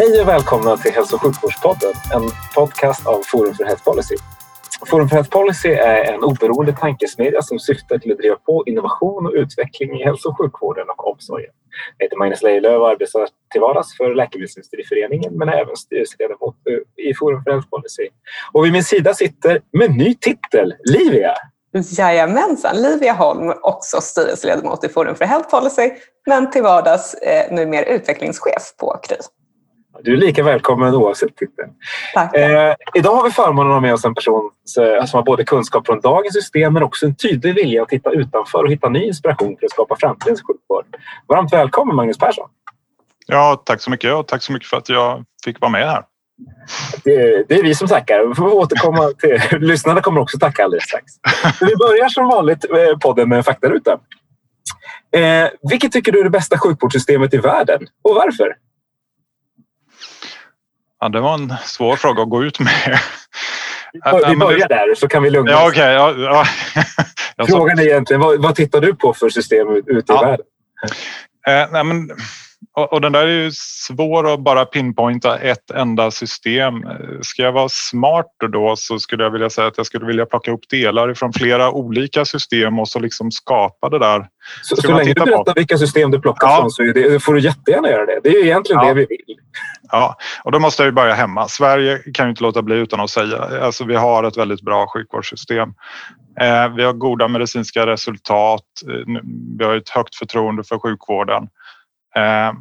Hej och välkomna till Hälso och sjukvårdspodden, en podcast av Forum för Health Policy. Forum för Health Policy är en oberoende tankesmedja som syftar till att driva på innovation och utveckling i hälso och sjukvården och omsorgen. Jag heter Magnus Lejelöw och arbetar till vardags för Läkemedelsindustriföreningen men är även styrelseledamot eh, i Forum för Health Policy. Och vid min sida sitter med ny titel, Livia. Jajamensan, Livia Holm, också styrelseledamot i Forum för Health Policy men till vardags eh, numera utvecklingschef på Kry. Du är lika välkommen oavsett titel. Tack. Eh, idag har vi förmånen att ha med oss en person som har både kunskap från dagens system men också en tydlig vilja att titta utanför och hitta ny inspiration för att skapa framtidens sjukvård. Varmt välkommen Magnus Persson. Ja, tack så mycket och tack så mycket för att jag fick vara med här. Det, det är vi som tackar. Vi får återkomma till... Lyssnarna kommer också tacka alldeles strax. Vi börjar som vanligt eh, podden med en faktaruta. Eh, vilket tycker du är det bästa sjukvårdssystemet i världen och varför? Ja, det var en svår fråga att gå ut med. Vi börjar där så kan vi lugna ja, oss. okay, ja, ja. Frågan är egentligen vad, vad tittar du på för system ute i Ja. världen? Eh, nej, men, och, och den där är ju svår att bara pinpointa ett enda system. Ska jag vara smart då så skulle jag vilja säga att jag skulle vilja plocka upp delar från flera olika system och så liksom skapa det där. Så, så länge du titta på? berättar vilka system du plockar Ja. från så det, får du jättegärna göra det. Det är egentligen Ja. det vi vill. Ja, och då måste jag ju börja hemma. Sverige kan ju inte låta bli utan att säga, alltså vi har ett väldigt bra sjukvårdssystem. Eh, vi har goda medicinska resultat. Eh, Vi har ett högt förtroende för sjukvården. Ehm,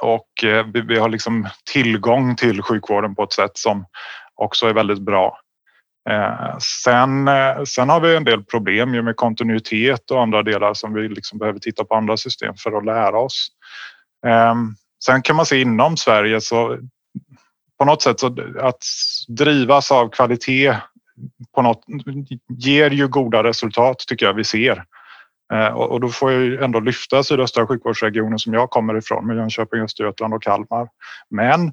och eh, vi, har liksom tillgång till sjukvården på ett sätt som också är väldigt bra. Ehm, sen, eh, sen har vi en del problem ju med kontinuitet och andra delar som vi liksom behöver titta på andra system för att lära oss. Ehm, sen kan man se inom Sverige så på något sätt så att drivas av kvalitet på något ger ju goda resultat tycker jag vi ser. Eh, och då får jag ju ändå lyfta sydöstra sjukvårdsregionen som jag kommer ifrån med Jönköping, Östergötland och Kalmar. Men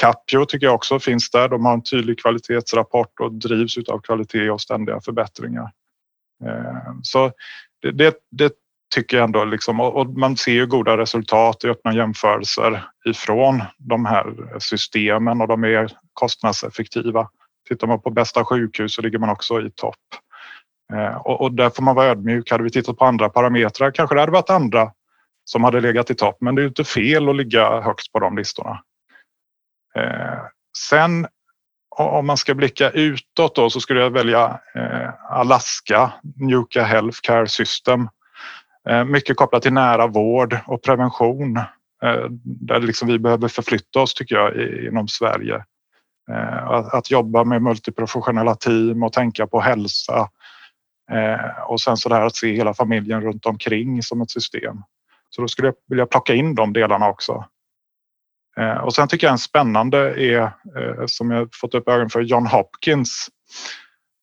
Capio tycker jag också finns där. De har en tydlig kvalitetsrapport och drivs av kvalitet och ständiga förbättringar. Eh, så det, det, det tycker jag ändå liksom, och man ser ju goda resultat i öppna jämförelser ifrån de här systemen och de är kostnadseffektiva. Tittar man på bästa sjukhus så ligger man också i topp. Eh, och, och där får man vara ödmjuk. Hade vi tittat på andra parametrar kanske det hade varit andra som hade legat i topp, men det är ju inte fel att ligga högst på de listorna. Eh, Sen om man ska blicka utåt då, så skulle jag välja eh, Alaska Nuka Health Care System. Eh, Mycket kopplat till nära vård och prevention. eh, Där liksom vi behöver förflytta oss tycker jag i- inom Sverige. Eh, Att, att jobba med multiprofessionella team och tänka på hälsa. Eh, Och sen så där att se hela familjen runt omkring som ett system. Så då skulle jag vilja plocka in de delarna också. Eh, Och sen tycker jag en spännande är, eh, som jag fått upp ögonen för, John Hopkins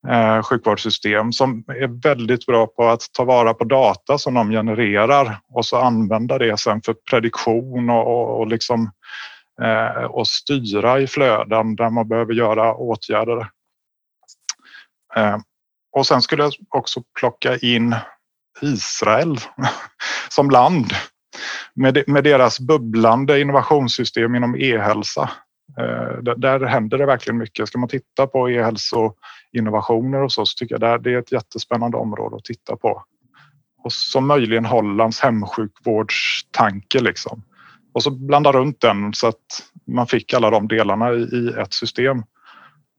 eh, sjukvårdssystem som är väldigt bra på att ta vara på data som de genererar och så använda det sen för prediktion och, och, och liksom eh, och styra i flöden där man behöver göra åtgärder. Eh, och sen skulle jag också plocka in Israel som land med, med deras bubblande innovationssystem inom e-hälsa. Eh, där, händer det verkligen mycket. Ska man titta på e-hälsoinnovationer och så, så tycker jag det är ett jättespännande område att titta på. Och så möjligen Hollands hemsjukvårdstanke liksom. Och så blanda runt den så att man fick alla de delarna i, i ett system.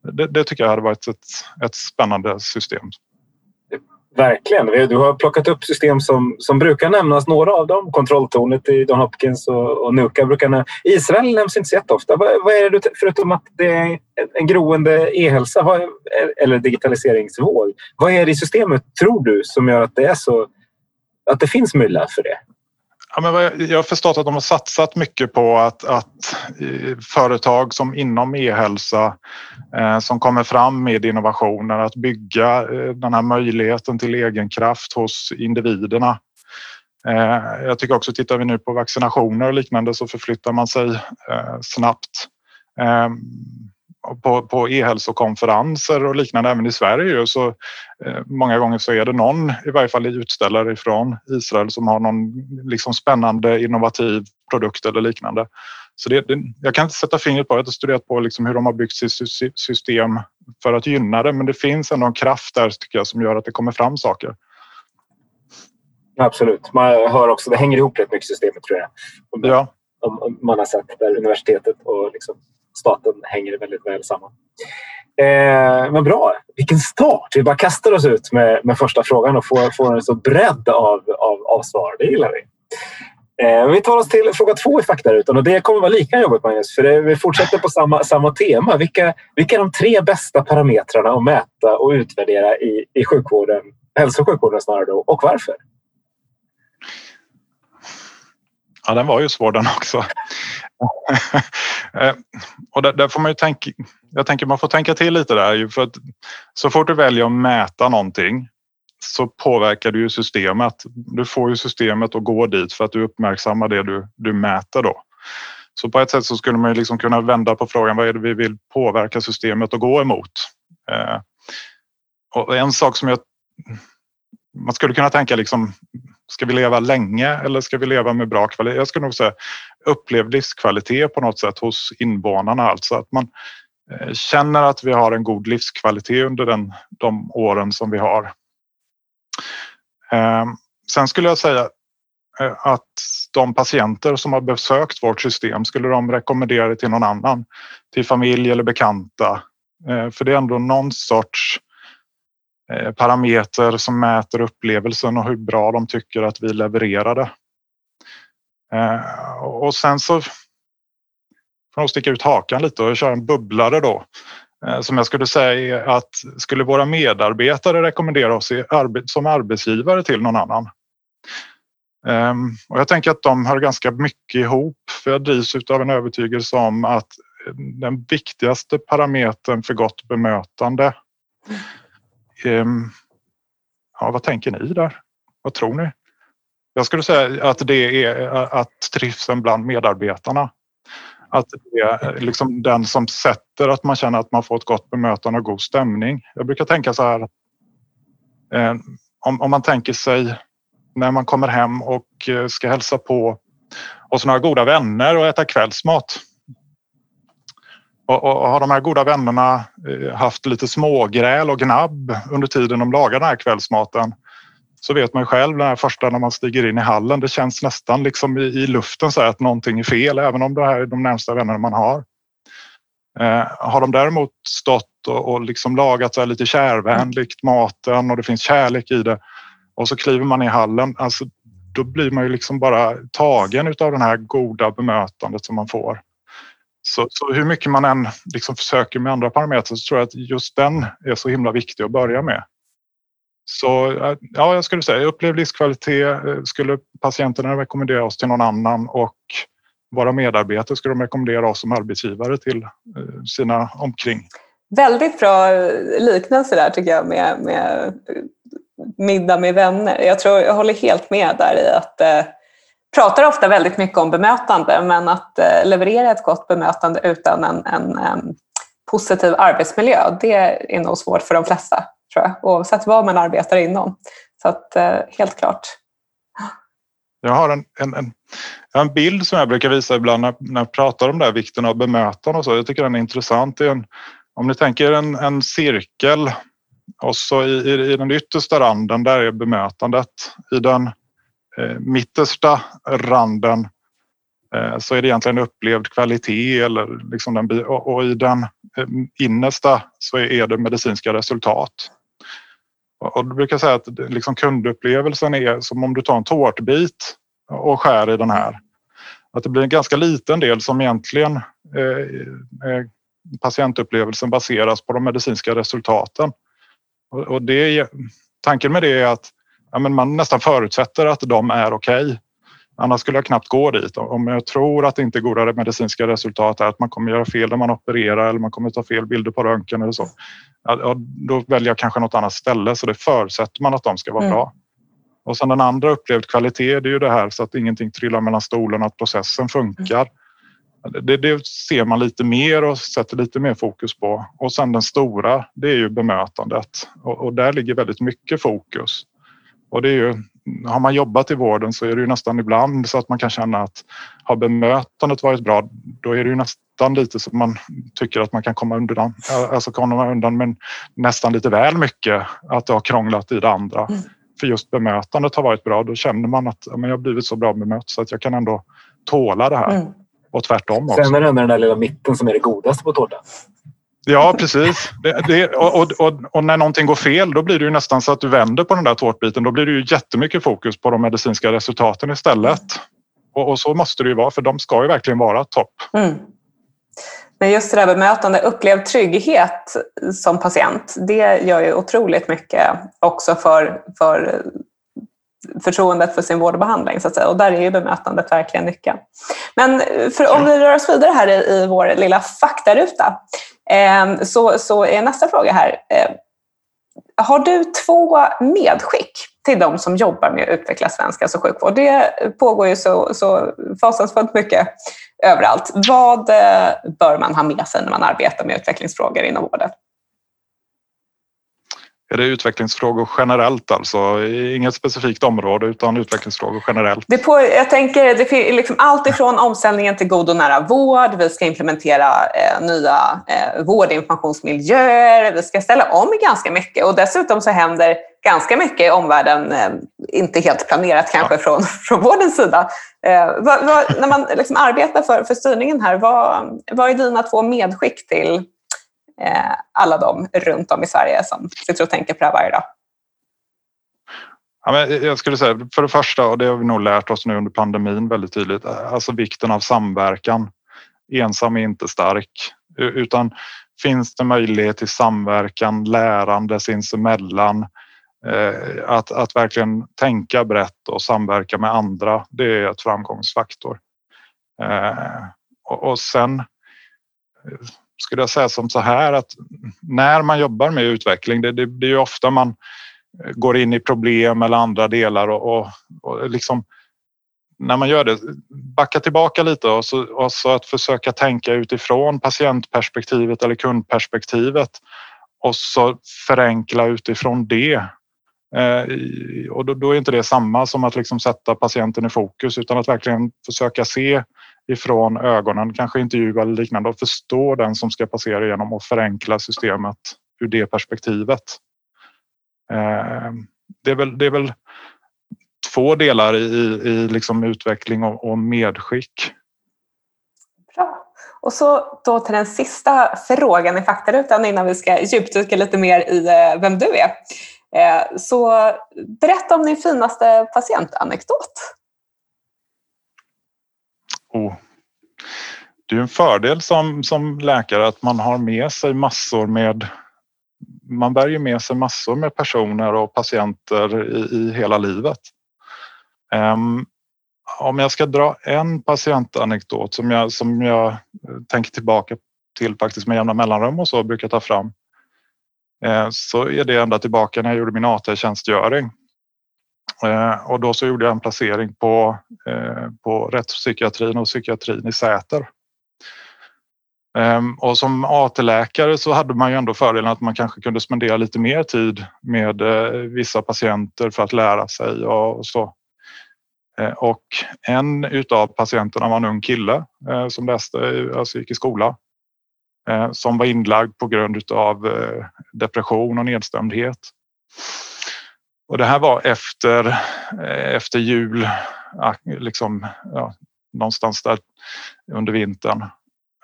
Det, det tycker jag hade varit ett, ett spännande system. Verkligen. Du har plockat upp system som, som brukar nämnas, några av dem. Kontrolltornet i John Hopkins och, och Nuka brukar nämnas. Israel nämns inte så jätteofta. Vad, vad är det, förutom att det är en groende e-hälsa eller digitaliseringsvåg. Vad är det i systemet, tror du, som gör att det är så att det finns möjlighet för det? Ja, men jag har förstått att de har satsat mycket på att, att eh, företag som inom e-hälsa eh, som kommer fram med innovationer att bygga eh, den här möjligheten till egen kraft hos individerna. Eh, jag tycker också, tittar vi nu på vaccinationer och liknande så förflyttar man sig eh, snabbt. Ehm, på, på e-hälsokonferenser och liknande även i Sverige så eh, många gånger så är det någon, i varje fall utställare från Israel som har någon liksom spännande innovativ produkt eller liknande. Så det, det, jag kan inte sätta fingret på det. Jag har studerat på liksom hur de har byggt sitt system för att gynna det men det finns ändå en kraft där tycker jag som gör att det kommer fram saker. Absolut. Man hör också, det hänger ihop rätt mycket systemet tror jag. Ja. Om, om man har sett där universitetet och liksom staten hänger väldigt väl samman. Eh, men bra, vilken start! Vi bara kastar oss ut med, med första frågan och får, får en så bredd av, av, av svar. Det gillar vi. Eh, vi tar oss till fråga två i faktarutan och det kommer vara lika jobbigt Magnus, för det, vi fortsätter på samma, samma tema. Vilka, vilka är de tre bästa parametrarna att mäta och utvärdera i, i sjukvården, hälso och sjukvården snarare då, och varför? Ja, den var ju svår den också. Eh, och där, där, får man ju tänka, jag tänker man får tänka till lite där för att så fort du väljer att mäta någonting så påverkar du ju systemet. Du får ju systemet att gå dit för att du uppmärksammar det du, du mäter då. Så på ett sätt så skulle man ju liksom kunna vända på frågan vad är det vi vill påverka systemet att gå emot? Eh, och en sak som jag man skulle kunna tänka liksom, ska vi leva länge eller ska vi leva med bra kvalitet? Jag skulle nog säga upplevd livskvalitet på något sätt hos invånarna, alltså att man eh, känner att vi har en god livskvalitet under den, de åren som vi har. Eh, sen skulle jag säga eh, att de patienter som har besökt vårt system skulle de rekommendera det till någon annan, till familj eller bekanta. För det är ändå någon sorts Eh, Eh, parameter som mäter upplevelsen och hur bra de tycker att vi levererade. Eh, och sen så får jag sticka ut hakan lite och köra en bubblare då. Eh, som jag skulle säga är att skulle våra medarbetare rekommendera oss som arbetsgivare till någon annan? Ehm, och jag tänker att de hör ganska mycket ihop för jag drivs av en övertygelse om att den viktigaste parametern för gott bemötande Ehm, ja, vad tänker ni där? Vad tror ni? Jag skulle säga att det är att trivseln bland medarbetarna. Att det är liksom den som sätter att man känner att man får ett gott bemötande och god stämning. Jag brukar tänka så här. Ehm, om, om man tänker sig när man kommer hem och eh, ska hälsa på hos några goda vänner och äta kvällsmat och, och har de här goda vännerna eh, haft lite smågräl och gnabb under tiden de lagar den här kvällsmaten så vet man själv den här första när man stiger in i hallen. Det känns nästan liksom i, i luften så att någonting är fel, även om det här är de närmsta vännerna man har. Eh, har de däremot stått och, och liksom lagat så lite kärvänligt maten och det finns kärlek i det och så kliver man i hallen, alltså, då blir man ju liksom bara tagen av det här goda bemötandet som man får. Så, så, hur mycket man än liksom försöker med andra parametrar så tror jag att just den är så himla viktig att börja med. Så ja, jag skulle säga upplev livskvalitet. Eh, skulle patienterna rekommendera oss till någon annan och våra medarbetare skulle de rekommendera oss som arbetsgivare till eh, sina omkring. Väldigt bra eh, liknelse där tycker jag med, med middag med vänner. Jag tror jag håller helt med där i att eh, pratar ofta väldigt mycket om bemötande men att eh, leverera ett gott bemötande utan en, en, en, positiv arbetsmiljö det är nog svårt för de flesta tror jag, oavsett vad man arbetar inom. Så att, eh, helt klart. Jag har en, en, en, en bild som jag brukar visa ibland när, när jag pratar om det här, vikten av bemötande och så. Jag tycker den är intressant. Det är en, om ni tänker en, en cirkel och så i, i, i den yttersta randen där är bemötandet. I den Eh, mittersta randen eh, så är det egentligen upplevd kvalitet eller liksom den, och i den eh, innersta så är det medicinska resultat. Och du brukar säga att liksom kundupplevelsen är som om du tar en tårtbit och skär i den här. Att det blir en ganska liten del som egentligen eh, patientupplevelsen baseras på de medicinska resultaten. Och det, tanken med det är att ja, men man nästan förutsätter att de är okej. Okay. Annars skulle jag knappt gå dit. Om jag tror att det inte goda medicinska resultat är att man kommer göra fel när man opererar eller man kommer ta fel bilder på röntgen eller så. Ja, då väljer jag kanske något annat ställe så det förutsätter man att de ska vara mm. bra. Och sen den andra upplevd kvalitet, det är ju det här så att ingenting trillar mellan stolarna, att processen funkar. Det, det, ser man lite mer och sätter lite mer fokus på. Och sen den stora, det är ju bemötandet och, och där ligger väldigt mycket fokus. Och det är ju, har man jobbat i vården så är det ju nästan ibland så att man kan känna att har bemötandet varit bra, då är det ju nästan lite så man tycker att man kan komma undan, alltså komma undan men nästan lite väl mycket att det har krånglat i det andra. Mm. För just bemötandet har varit bra, då känner man att men jag har blivit så bra bemött så att jag kan ändå tåla det här. Mm. Och tvärtom också. Sen är det den där lilla mitten som är det godaste på tårtan. Ja, precis. Det, det, och, och, och, när någonting går fel, då blir det ju nästan så att du vänder på den där tårtbiten. Då blir det ju jättemycket fokus på de medicinska resultaten istället. Och, och så måste det ju vara, för de ska ju verkligen vara topp. Mm. Men just det där bemötande, upplevd trygghet som patient, det gör ju otroligt mycket också för, för förtroendet för sin vård och behandling. Så att säga. Och där är ju bemötandet verkligen nyckeln. Men för om vi rör oss vidare här i, i vår lilla faktaruta Ehm, så, så är nästa fråga här. Eh, har du två medskick till de som jobbar med att utveckla svensk hälso och sjukvård? Det pågår ju så, så fasansfullt mycket överallt. Vad eh, bör man ha med sig när man arbetar med utvecklingsfrågor inom vården? Är det utvecklingsfrågor generellt alltså? Inget specifikt område utan utvecklingsfrågor generellt? Det på, jag tänker det är liksom allt ifrån omställningen till god och nära vård, vi ska implementera eh, nya eh, vårdinformationsmiljöer, vi ska ställa om ganska mycket och dessutom så händer ganska mycket i omvärlden, eh, inte helt planerat kanske ja. från, från vårdens sida. Eh, vad, vad, när man liksom arbetar för, för styrningen här, vad, vad är dina två medskick till Eh, alla de runt om i Sverige som sitter och tänker på det här varje dag? Ja, men jag skulle säga för det första, och det har vi nog lärt oss nu under pandemin väldigt tydligt, eh, alltså vikten av samverkan. Ensam är inte stark, utan finns det möjlighet till samverkan, lärande sinsemellan, eh, att, att verkligen tänka brett och samverka med andra, det är ett framgångsfaktor. Eh, och sen skulle jag säga som så här att när man jobbar med utveckling, det, det, det är ju ofta man eh, går in i problem eller andra delar och, och, och liksom när man gör det, backa tillbaka lite och så, och så att försöka tänka utifrån patientperspektivet eller kundperspektivet och så förenkla utifrån det. Eh, och då, då, är inte det samma som att liksom sätta patienten i fokus utan att verkligen försöka se ifrån ögonen, kanske intervjua eller liknande och förstå den som ska passera igenom och förenkla systemet ur det perspektivet. Eh, det är väl, det är väl två delar i, i liksom utveckling och, och medskick. Bra. Och så då till den sista frågan i faktarutan innan vi ska djupdyka lite mer i eh, vem du är. Eh, så berätta om din finaste patientanekdot och Det är en fördel som, som läkare att man har med sig massor med man bär ju med sig massor med personer och patienter i, i hela livet. Um, om jag ska dra en patientanekdot som jag, som jag tänker tillbaka till faktiskt med jämna mellanrum och så brukar ta fram eh, så är det ända tillbaka när jag gjorde min AT-tjänstgöring. Eh, och då så gjorde jag en placering på, eh, på rättspsykiatrin och psykiatrin i Säter. Ehm, och som AT-läkare så hade man ju ändå fördelen att man kanske kunde spendera lite mer tid med eh, vissa patienter för att lära sig och så. Eh, och en utav patienterna var en ung kille eh, som läste, alltså gick i skola, eh, som var inlagd på grund av depression och nedstämdhet. Och det här var efter, eh, efter jul, ah, liksom, ja, någonstans där under vintern.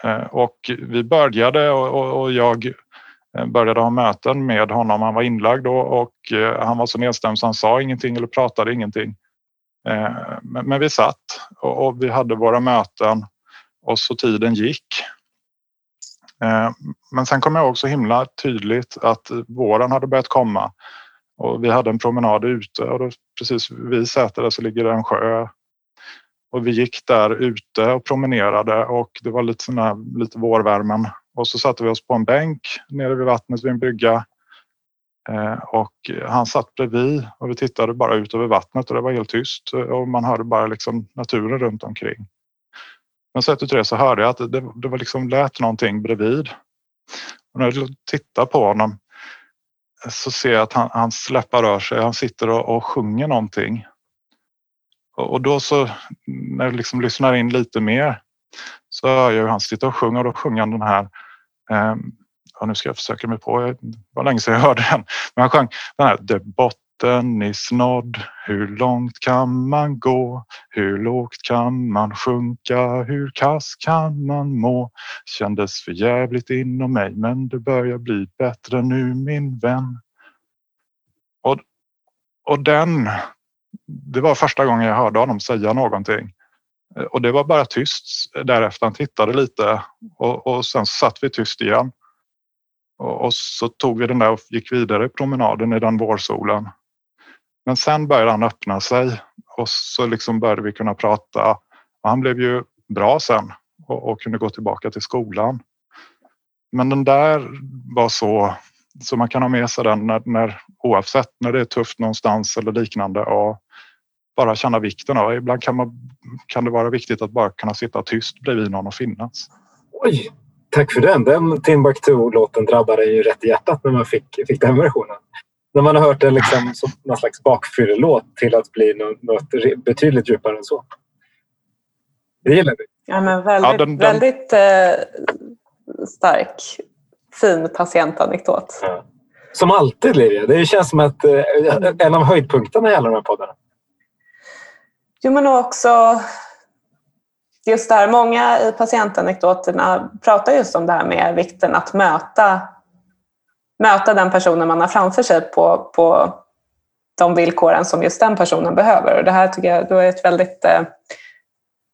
Eh, och vi började och jag eh, började ha möten med honom. Han var inlagd och han var så nedstämd så han sa ingenting eller pratade ingenting. Men vi satt och vi hade våra möten och så tiden gick. Men sen kom jag också himla tydligt att våren hade börjat komma och vi hade en promenad ute och då, precis vid Sätera så ligger det en sjö. Och vi gick där ute och promenerade och det var lite, sån här, lite vårvärmen. Och så satte vi oss på en bänk nere vid vattnet vid en brygga. Eh, och han satt bredvid och vi tittade bara ut över vattnet och det var helt tyst och man hörde bara liksom naturen runt omkring. Men så efter det så hörde jag att det, det var liksom lät någonting bredvid. Och när jag tittade på honom så ser jag att han, hans läppar rör sig. Han sitter och, och sjunger någonting. Och, och, då så när jag liksom lyssnar in lite mer så hör jag hur han sitter och sjunger och då sjunger han den här eh, ja, nu ska jag försöka mig på, det var länge sedan jag hörde den, men han sjöng den här The botten i snodd. hur långt kan man gå? Hur lågt kan man sjunka? Hur kass kan man må? Kändes för jävligt inom mig, men det börjar bli bättre nu min vän. Och, och den, det var första gången jag hörde honom säga någonting. Och det var bara tyst därefter. Han tittade lite och, och sen satt vi tyst igen. Och, och, så tog vi den där och gick vidare promenaden i den vårsolen. Men sen började han öppna sig och så liksom började vi kunna prata. Och han blev ju bra sen och, och kunde gå tillbaka till skolan. Men den där var så, så man kan ha med sig den när, när, oavsett när det är tufft någonstans eller liknande och bara känna vikten av. Ibland kan, man, kan det vara viktigt att bara kunna sitta tyst bredvid någon och finnas. Oj, tack för den. Den Timbuktu-låten drabbade ju rätt i hjärtat när man fick, fick den versionen. När man har hört den liksom som någon slags bakfyllelåt till att bli något, något betydligt djupare än så. Det gillar vi. Ja, men väldigt, ja, den, den... väldigt eh, stark, fin patientanekdot. Ja. Som alltid Livia. Det känns som att eh, en av höjdpunkterna i alla de här poddarna. Jo, men också just där, många i patientanekdoterna pratar just om det här med vikten att möta, möta den personen man har framför sig på, på de villkoren som just den personen behöver. Och det här tycker jag är ett väldigt eh,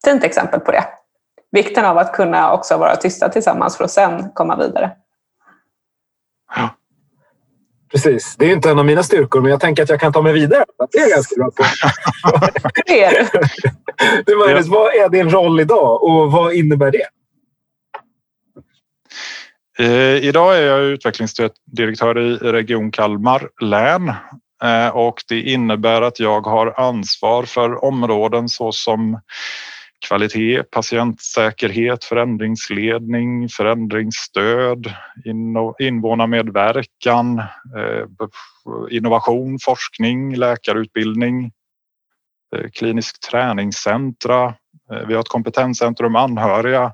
fint exempel på det. Vikten av att kunna också vara tysta tillsammans för att sen komma vidare. Ja. Precis. Det är inte en av mina styrkor, men jag tänker att jag kan ta mig vidare. Det är jag ganska bra på. det är du. Magnus, vad är din roll idag och vad innebär det? Eh, idag är jag utvecklingsdirektör i Region Kalmar län eh, och det innebär att jag har ansvar för områden såsom kvalitet, patientsäkerhet, förändringsledning, förändringsstöd, invånarmedverkan, eh, innovation, forskning, läkarutbildning, Kliniskt klinisk träningscentra. Vi har ett kompetenscentrum anhöriga,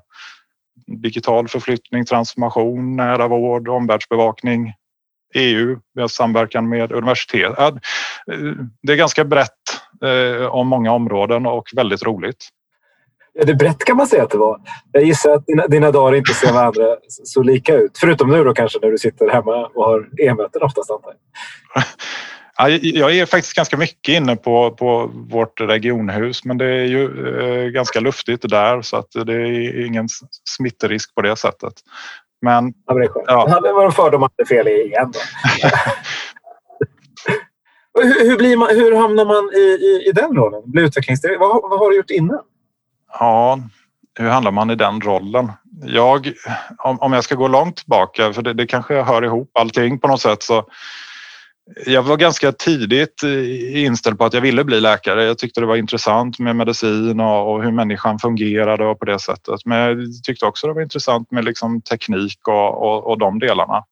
digital förflyttning, transformation, nära vård, omvärldsbevakning, EU, vi har samverkan med universitet. Det är ganska brett om många områden och väldigt roligt. Ja, det brett kan man säga att det var. Jag gissar att dina, dina dagar inte ser varandra så lika ut. Förutom nu då kanske när du sitter hemma och har e-möten oftast antar jag. Jag är faktiskt ganska mycket inne på, på vårt regionhus men det är ju eh, ganska luftigt där så att det är ingen smitterisk på det sättet. Men, ja, det, ja. det hade varit fördomar fel i igen. hur, hur, blir man, hur hamnar man i, i, i den rollen? Bli utvecklingsdirektör? Vad, vad har du gjort innan? Ja, hur handlar man i den rollen? Jag, om, om jag ska gå långt tillbaka, för det, det kanske hör ihop allting på något sätt, så jag var ganska tidigt eh, inställd på att jag ville bli läkare. Jag tyckte det var intressant med medicin och, hur människan fungerade och på det sättet. Men jag tyckte också det var intressant med liksom teknik och, och, och de delarna.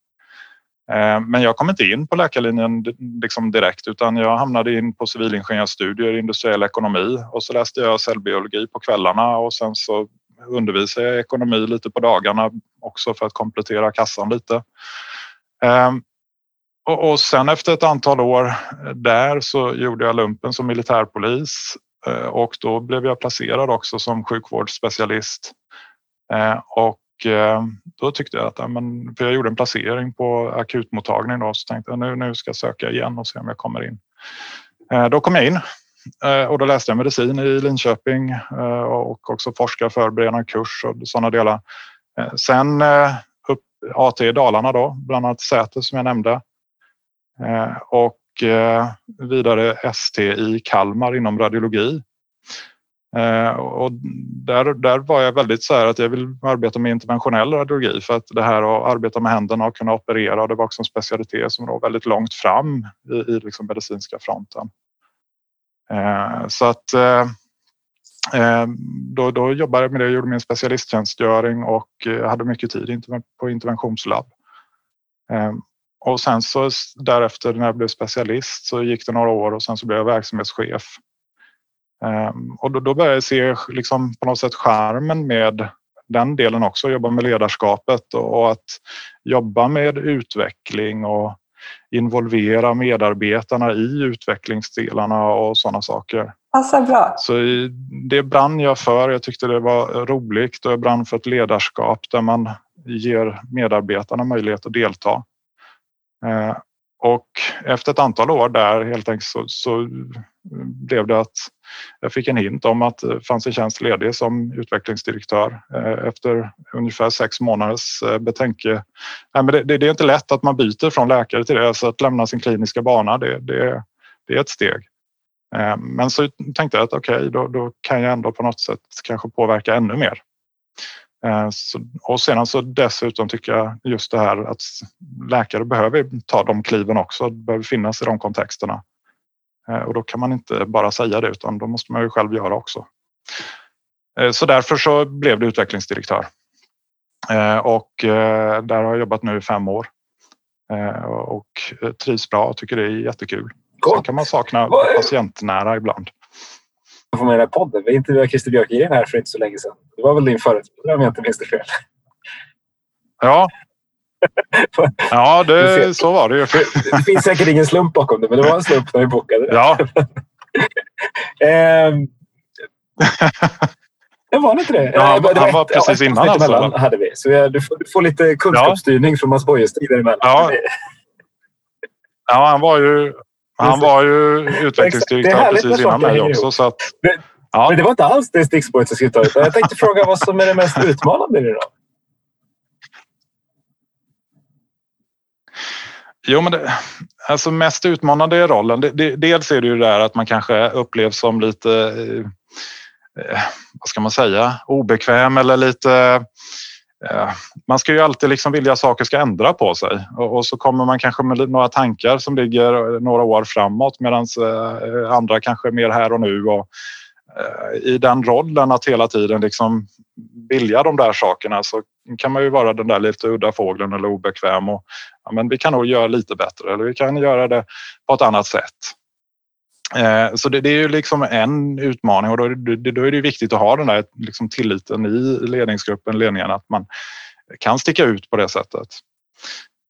Eh, men jag kom inte in på läkarlinjen liksom direkt utan jag hamnade in på civilingenjörsstudier i industriell ekonomi och så läste jag cellbiologi på kvällarna och sen så undervisade jag i ekonomi lite på dagarna också för att komplettera kassan lite. Eh, och, och sen efter ett antal år där så gjorde jag lumpen som militärpolis eh, och då blev jag placerad också som sjukvårdsspecialist. Eh, och eh, då tyckte jag att, för jag gjorde en placering på akutmottagningen då, så tänkte jag nu, nu ska jag söka igen och se om jag kommer in. Då kom jag in och då läste jag medicin i Linköping och också forskarförberedande kurs och sådana delar. Sen upp AT i Dalarna då, bland annat Säter som jag nämnde. Eh, och eh, vidare ST i Kalmar inom radiologi. Eh, och där, där var jag väldigt så här att jag vill arbeta med interventionell radiologi för att det här att arbeta med händerna och kunna operera, det var också en specialitet som låg väldigt långt fram i, i liksom medicinska fronten. Så att då, då jobbade jag med det, gjorde min specialisttjänstgöring och hade mycket tid på interventionslabb. Och sen så därefter när jag blev specialist så gick det några år och sen så blev jag verksamhetschef Ehm, och då, då började jag se liksom på något sätt skärmen med den delen också, jobba med ledarskapet och att jobba med utveckling och involvera medarbetarna i utvecklingsdelarna och sådana saker. Passar bra. Så det brann jag för. Jag tyckte det var roligt och jag brann för ett ledarskap där man ger medarbetarna möjlighet att delta. Eh, och efter ett antal år där helt enkelt så, så blev det att jag fick en hint om att det fanns en tjänst ledig som utvecklingsdirektör eh, efter ungefär sex månaders eh, betänke. Nej, men det, det, är inte lätt att man byter från läkare till det, så att lämna sin kliniska bana, det, det, det är ett steg. Men så tänkte jag att okej, okay, då, då, kan jag ändå på något sätt kanske påverka ännu mer. Så, och sedan så dessutom tycker jag just det här att läkare behöver ta de kliven också, behöver finnas i de kontexterna. Eh, och då kan man inte bara säga det utan då måste man ju själv göra också. Eh, så därför så blev det utvecklingsdirektör. Eh, och där har jag jobbat nu i fem år. Och trivs bra och tycker det är jättekul. Sen kan man sakna patientnära ibland. Jag får med den här podden. Vi intervjuade Christer Björkegren här för inte så länge sedan. Det var väl din företrädare om jag inte minns det fel. Ja, Ja, det, så var det ju. Det finns säkert ingen slump bakom det, men det var en slump när vi bokade det. Ja. ehm, det var inte det? Ja, han, det var, han var ett, precis ja, innan alltså? hade vi. Så du, får, du får lite kunskapsstyrning ja. från Mats Boyes tid däremellan. Ja. ja, han var ju, han var ju utvecklingsdirektör precis innan mig också. Så att, ja. Men det var inte alls det stickspåret jag skulle ta Jag tänkte fråga vad som är det mest utmanande i det då? Jo, men det, alltså mest utmanande i rollen. Det, det, dels är det ju det där att man kanske upplevs som lite, eh, vad ska man säga, obekväm eller lite eh, Eh, man ska ju alltid liksom vilja att saker ska ändra på sig och, så kommer man kanske med några tankar som ligger eh, några år framåt medan eh, andra kanske är mer här och nu. Och, I den rollen att hela tiden liksom vilja de där sakerna så kan man ju vara den där lite udda fågeln eller obekväm och ja, men vi kan nog göra lite bättre eller vi kan göra det på ett annat sätt. Eh, så det, det, är ju liksom en utmaning och då är det, då är det viktigt att ha den där liksom tilliten i ledningsgruppen, ledningen, att man kan sticka ut på det sättet.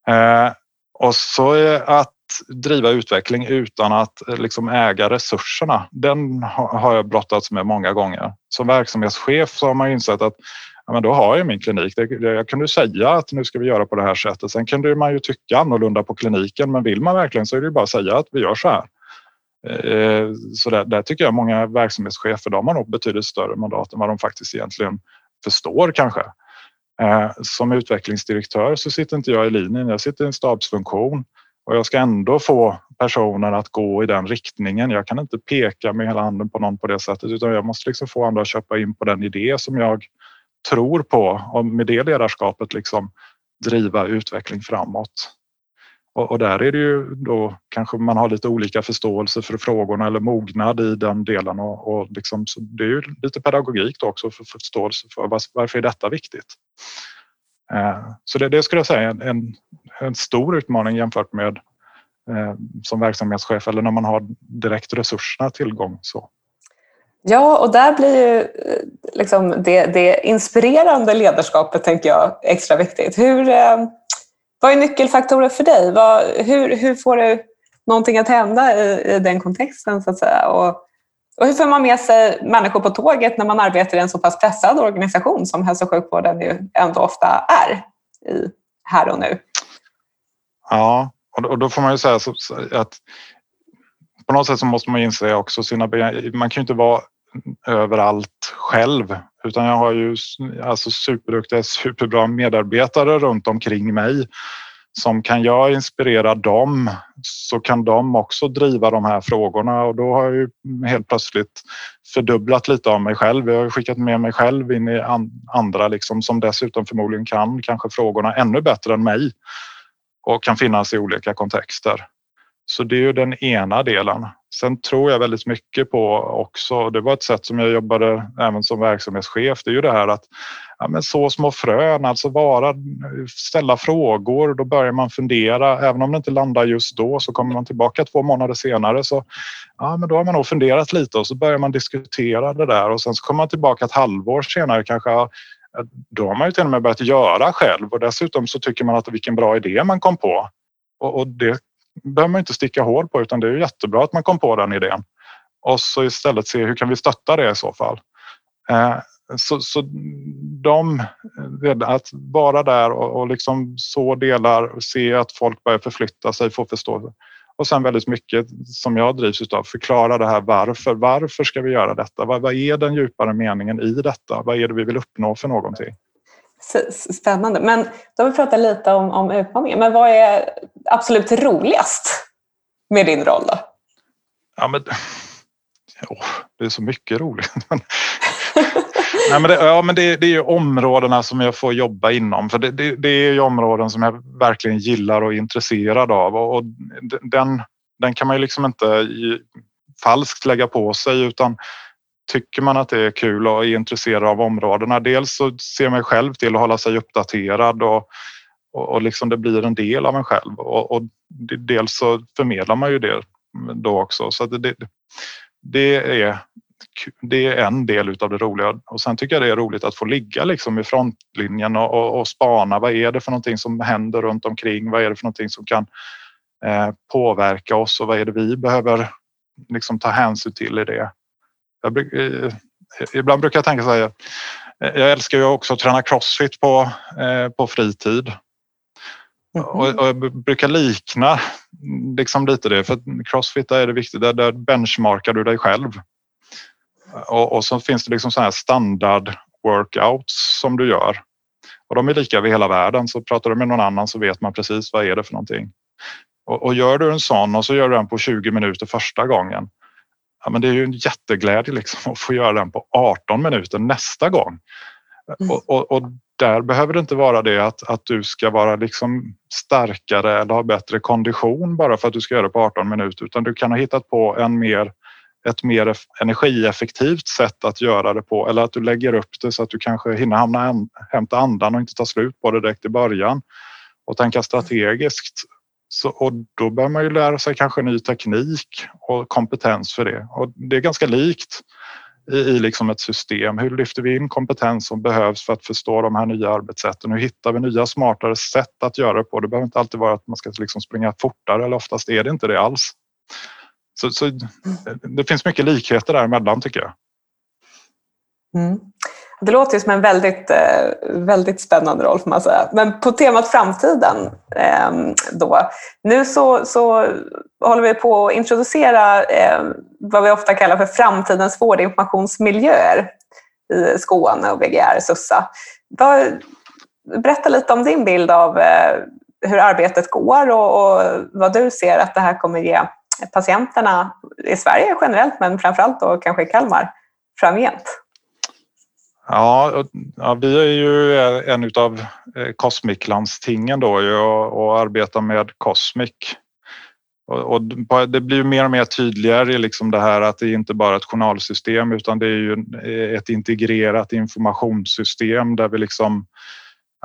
Eh, och så att driva utveckling utan att eh, liksom äga resurserna, den har jag brottats med många gånger. Som verksamhetschef så har man insett att ja, men då har jag min klinik. Jag kunde säga att nu ska vi göra på det här sättet. Sen kunde man ju tycka annorlunda på kliniken, men vill man verkligen så är det bara att säga att vi gör så här. Eh, så där, där tycker jag många verksamhetschefer, de har nog betydligt större mandat än vad de faktiskt egentligen förstår kanske. Eh, som utvecklingsdirektör så sitter inte jag i linjen, jag sitter i en stabsfunktion och jag ska ändå få personen att gå i den riktningen. Jag kan inte peka med hela handen på någon på det sättet utan jag måste liksom få andra att köpa in på den idé som jag tror på och med det ledarskapet liksom driva utveckling framåt. Och, och, där är det ju då kanske man har lite olika förståelse för frågorna eller mognad i den delen och, och liksom, det är ju lite pedagogik då också för, förståelse för var, varför är detta viktigt. Eh, så det, det skulle jag säga är en, en stor utmaning jämfört med eh, som verksamhetschef eller när man har direkt resurserna tillgång. Så. Ja, och där blir ju eh, liksom det, det inspirerande ledarskapet tänker jag extra viktigt. Hur, eh, vad är nyckelfaktorer för dig? Vad, hur, hur får du någonting att hända i, i den kontexten så att säga? Och, och hur får man med sig människor på tåget när man arbetar i en så pass pressad organisation som hälso och sjukvården ju ändå ofta är i här och nu? Ja, och då får man ju säga att på något sätt så måste man inse också sina Man kan ju inte vara överallt själv utan jag har ju alltså superduktiga, superbra medarbetare runt omkring mig som kan jag inspirera dem så kan de också driva de här frågorna och då har jag ju helt plötsligt fördubblat lite av mig själv. Jag har skickat med mig själv in i andra liksom, som dessutom förmodligen kan kanske frågorna ännu bättre än mig och kan finnas i olika kontexter. Så det är ju den ena delen. Sen tror jag väldigt mycket på också, det var ett sätt som jag jobbade även som verksamhetschef, det är ju det här att ja, men så små frön, alltså vara, ställa frågor, då börjar man fundera. Även om det inte landar just då så kommer man tillbaka två månader senare så ja, men då har man nog funderat lite och så börjar man diskutera det där och sen så kommer man tillbaka ett halvår senare kanske då har man ju till och med börjat göra själv och dessutom så tycker man att vilken bra idé man kom på. Och, och det behöver man inte sticka hål på utan det är jättebra att man kom på den idén. Och så istället se hur kan vi stötta det i så fall. Eh, så, så de, att vara där och, och liksom så delar, och se att folk börjar förflytta sig, få förstå. Och sen väldigt mycket som jag drivs av, förklara det här varför. Varför ska vi göra detta? Vad, vad är den djupare meningen i detta? Vad är det vi vill uppnå för någonting? Spännande. Men då har vi pratat lite om, om utmaningen. Men vad är absolut roligast med din roll då? Ja, men, oh, det är så mycket roligt. Nej, men det, ja, men det, det är ju områdena som jag får jobba inom. För det, det, det, är ju områden som jag verkligen gillar och är intresserad av. Och, och den, den kan man ju liksom inte falskt lägga på sig utan tycker man att det är kul och är intresserad av områdena. Dels så ser man själv till att hålla sig uppdaterad och, och, och liksom det blir en del av en själv och, och dels så förmedlar man ju det då också. Så det, det, är det är en del av det roliga och sen tycker jag det är roligt att få ligga liksom i frontlinjen och, och, och spana. Vad är det för någonting som händer runt omkring? Vad är det för någonting som kan eh, påverka oss och vad är det vi behöver liksom ta hänsyn till i det? Jag, eh, ibland brukar jag tänka så här. Eh, jag älskar ju också att träna crossfit på, eh, på fritid. Mm. Och, och, jag brukar likna liksom lite det, för crossfit är det viktigt, där, där benchmarkar du dig själv. Och, och så finns det liksom så här standard workouts som du gör. Och de är lika över hela världen, så pratar du med någon annan så vet man precis vad är det för någonting. Och, och gör du en sån och så gör du den på 20 minuter första gången, ja, men det är ju en jätteglädje liksom att få göra den på 18 minuter nästa gång. Mm. Och, och, och, där behöver det inte vara det att, att du ska vara liksom starkare eller ha bättre kondition bara för att du ska göra det på 18 minuter utan du kan ha hittat på en mer, ett mer energieffektivt sätt att göra det på eller att du lägger upp det så att du kanske hinner hamna, hämta andan och inte ta slut på det direkt i början och tänka strategiskt så, och då bör man ju lära sig kanske ny teknik och kompetens för det. Och det är ganska likt i, i liksom ett system. Hur lyfter vi in kompetens som behövs för att förstå de här nya arbetssätten? Hur hittar vi nya smartare sätt att göra det på? Det behöver inte alltid vara att man ska liksom springa fortare eller oftast är det inte det alls. Så, så det finns mycket likheter däremellan tycker jag. Mm. Det låter ju som en väldigt, eh, väldigt spännande roll får man säga. Men på temat framtiden ehm, då. Nu så, så håller vi på att introducera ehm, vad vi ofta kallar för framtidens vårdinformationsmiljöer i Skåne och VGR Sussa. Berätta lite om din bild av eh, hur arbetet går och, vad du ser att det här kommer ge patienterna i Sverige generellt men framförallt då kanske i Kalmar framgent. Ja, ja, vi är ju eh, en av eh, Cosmic-landstingen då och, och arbetar med Cosmic. Och, och, det blir mer och mer tydligare liksom det här att det inte bara är ett journalsystem utan det är ju eh, ett integrerat informationssystem där vi liksom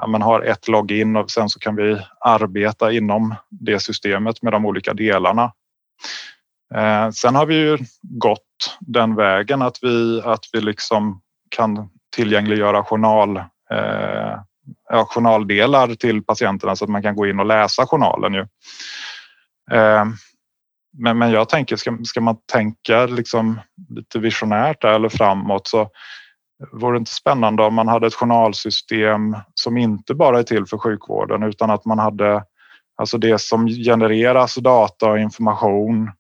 ja, man har ett login och sen så kan vi arbeta inom det systemet med de olika delarna. Eh, sen har vi ju gått den vägen att vi, att vi liksom kan tillgängliggöra journal, eh, ja, journaldelar till patienterna så att man kan gå in och läsa journalen. Ju. Eh, men, men jag tänker, ska, ska man tänka liksom lite visionärt eller framåt så vore det inte spännande om man hade ett journalsystem som inte bara är till för sjukvården utan att man hade alltså det som genereras data och information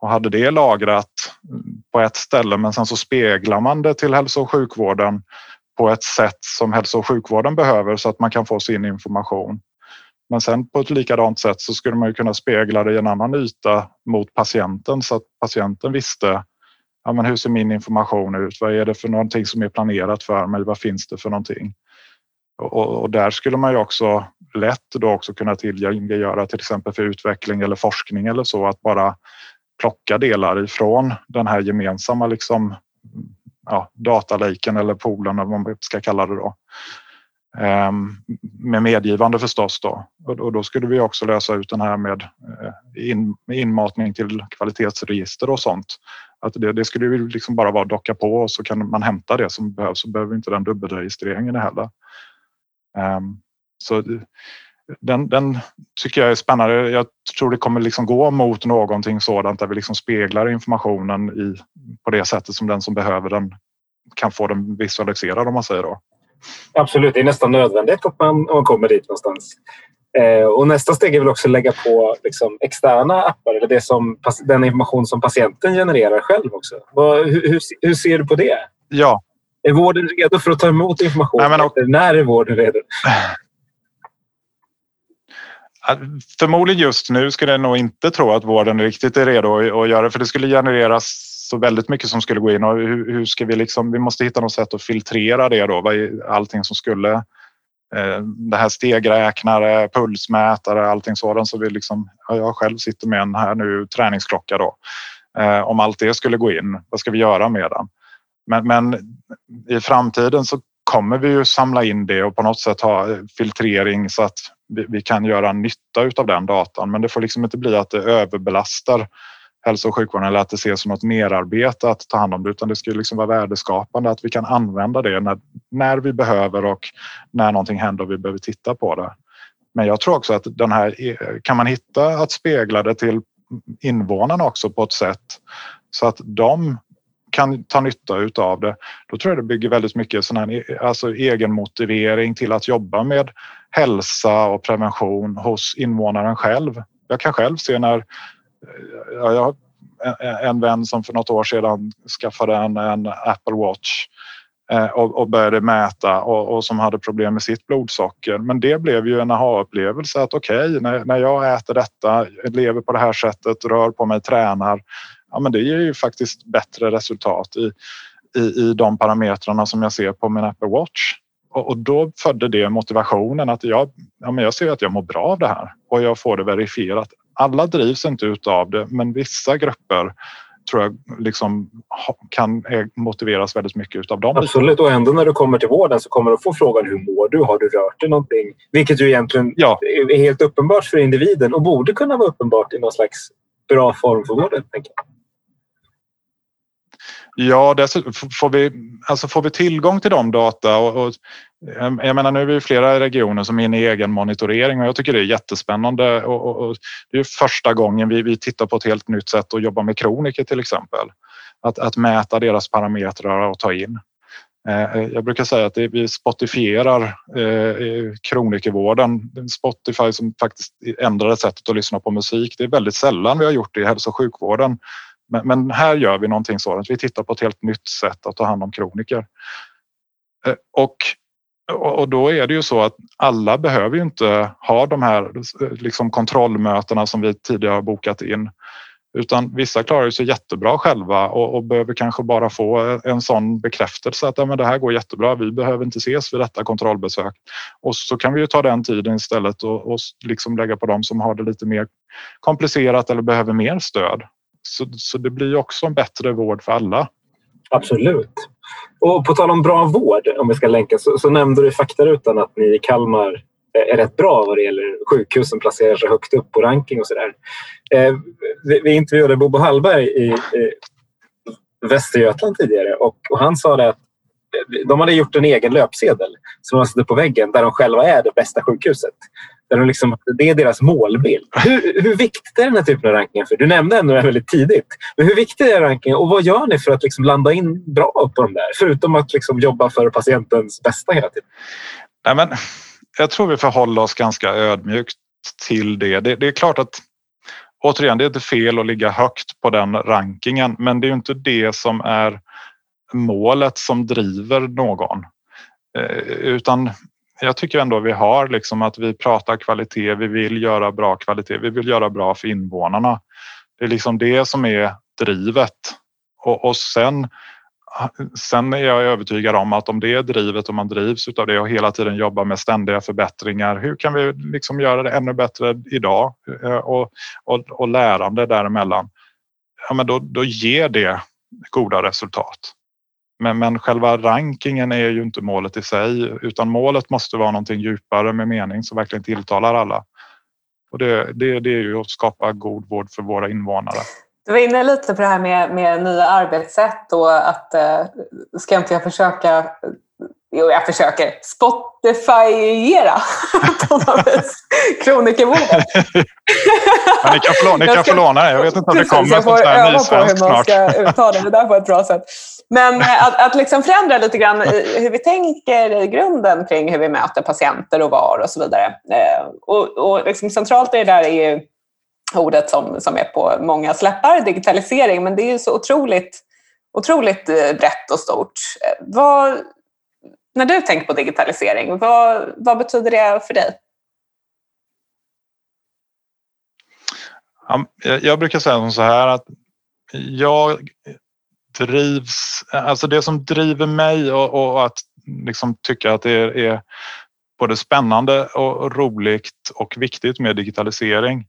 och hade det lagrat på ett ställe men sen så speglar man det till hälso och sjukvården på ett sätt som hälso och sjukvården behöver så att man kan få sin information. Men sen på ett likadant sätt så skulle man ju kunna spegla det i en annan yta mot patienten så att patienten visste ja, men hur ser min information ut? Vad är det för någonting som är planerat för mig? Vad finns det för någonting? Och, och där skulle man ju också lätt då också kunna tillgängliggöra till exempel för utveckling eller forskning eller så att bara plocka delar ifrån den här gemensamma liksom, ja, datalaken eller poolen eller vad man ska kalla det då. Ehm, med medgivande förstås då. Och då skulle vi också lösa ut den här med eh, in, inmatning till kvalitetsregister och sånt. Att det, det skulle ju liksom bara vara att docka på och så kan man hämta det som behövs så behöver inte den dubbelregistreringen heller. Ehm, så den, den, tycker jag är spännande. Jag tror det kommer liksom gå mot någonting sådant där vi liksom speglar informationen i, på det sättet som den som behöver den kan få den visualiserad om man säger då. Absolut, det är nästan nödvändigt att man, man kommer dit någonstans. Eh, och nästa steg är väl också att lägga på liksom, externa appar eller det som, den information som patienten genererar själv också. Vad, hur, hur, hur, ser du på det? Ja. Är vården redo för att ta emot information? Nej, men, och, när är vården redo? Förmodligen just nu skulle jag nog inte tro att vården riktigt är redo att göra det för det skulle genereras så väldigt mycket som skulle gå in och hur, hur ska vi liksom, vi måste hitta något sätt att filtrera det då, allting som skulle eh, det här stegräknare, pulsmätare, allting sådant. Så vi liksom, jag själv sitter med en här nu träningsklocka då. Eh, om allt det skulle gå in, vad ska vi göra med den? Men, men i framtiden så kommer vi ju samla in det och på något sätt ha eh, filtrering så att vi, vi kan göra nytta av den datan. Men det får liksom inte bli att det överbelastar hälso och sjukvården eller att det ses som något merarbete att ta hand om det utan det ska liksom vara värdeskapande att vi kan använda det när, när vi behöver och när någonting händer och vi behöver titta på det. Men jag tror också att den här eh, kan man hitta att spegla det till invånarna också på ett sätt så att de kan ta nytta av det. Då tror jag det bygger väldigt mycket sån här, alltså egen motivering till att jobba med hälsa och prevention hos invånaren själv. Jag kan själv se när eh, jag har en vän som för något år sedan skaffade en, en Apple Watch eh, och, och började mäta och, och, som hade problem med sitt blodsocker. Men det blev ju en aha-upplevelse att okej, okay, när, när jag äter detta, lever på det här sättet, rör på mig, tränar, ja, men det ger ju faktiskt bättre resultat i, i, i de parametrarna som jag ser på min Apple Watch. Och, och då födde det motivationen att jag, ja, men jag ser att jag mår bra av det här och jag får det verifierat alla drivs inte utav det, men vissa grupper tror jag liksom kan motiveras väldigt mycket av dem. Absolut, och ändå när du kommer till vården så kommer du få frågan hur mår du? Har du rört dig någonting? Vilket ju egentligen ja. är helt uppenbart för individen och borde kunna vara uppenbart i någon slags bra form för vården. Tänker jag. Ja, dessutom får vi, alltså får vi tillgång till de data och, och jag menar nu är vi flera regioner som är inne i egen monitorering och jag tycker det är jättespännande och, och, och det är första gången vi, vi tittar på ett helt nytt sätt att jobba med kroniker till exempel. Att, att mäta deras parametrar och ta in. Eh, jag brukar säga att det, vi spotifierar eh, kronikervården. Spotify som faktiskt ändrade sättet att lyssna på musik. Det är väldigt sällan vi har gjort det i hälso och sjukvården. Men, men, här gör vi någonting sådant. Vi tittar på ett helt nytt sätt att ta hand om kroniker. Eh, och, och då är det ju så att alla behöver ju inte ha de här eh, liksom kontrollmötena som vi tidigare har bokat in. Utan vissa klarar sig jättebra själva och, och, behöver kanske bara få en sån bekräftelse att ja, men det här går jättebra. Vi behöver inte ses vid detta kontrollbesök. Och så kan vi ju ta den tiden istället och, och liksom lägga på dem som har det lite mer komplicerat eller behöver mer stöd. Så, så det blir också en bättre vård för alla. Absolut. Och på tal om bra vård, om vi ska länka, så, så nämnde du i faktarutan att ni i Kalmar är rätt bra vad det gäller sjukhus som placerar sig högt upp på ranking och sådär. Eh, vi, vi intervjuade Bobo Hallberg i, i Västergötland tidigare och, och han sa det att de hade gjort en egen löpsedel som de satte på väggen där de själva är det bästa sjukhuset. Där de liksom, det är deras målbild. Hur, hur viktig är den här typen av rankningar? För du nämnde ändå det väldigt tidigt. Men hur viktig är rankingen och vad gör ni för att liksom landa in bra på de där? Förutom att liksom jobba för patientens bästa hela tiden. Nej, men, jag tror vi förhåller oss ganska ödmjukt till det. det. Det är klart att återigen, det är inte fel att ligga högt på den rankingen, men det är inte det som är målet som driver någon. Eh, utan jag tycker ändå vi har liksom att vi pratar kvalitet. Vi vill göra bra kvalitet. Vi vill göra bra för invånarna. Det är liksom det som är drivet och, och sen Sen är jag övertygad om att om det är drivet och man drivs av det och hela tiden jobbar med ständiga förbättringar. Hur kan vi liksom göra det ännu bättre idag eh, och, och, och lärande däremellan? Ja, men då, då ger det goda resultat. Men, men själva rankingen är ju inte målet i sig utan målet måste vara någonting djupare med mening som verkligen tilltalar alla. Och det, det, det är ju att skapa god vård för våra invånare. Du var inne lite på det här med, med nya arbetssätt och att eh, ska inte jag försöka Jo, jag försöker. Spotifyera kronikervården. ni kan få, ni kan få låna det. Jag vet inte om det kommer jag får öva på hur man ska uttala det där på ett bra sätt. Men eh, att, att liksom förändra lite grann hur vi tänker i grunden kring hur vi möter patienter och var och så vidare. Eh, och, och liksom centralt i det där är ju ordet som, som är på många släppar, digitalisering, men det är ju så otroligt, otroligt eh, brett och stort. Vad, när du tänker på digitalisering, vad, vad betyder det för dig? Eh, jag brukar säga så här att jag drivs, alltså det som driver mig och, och att liksom tycka att det är, är både spännande och roligt och viktigt med digitalisering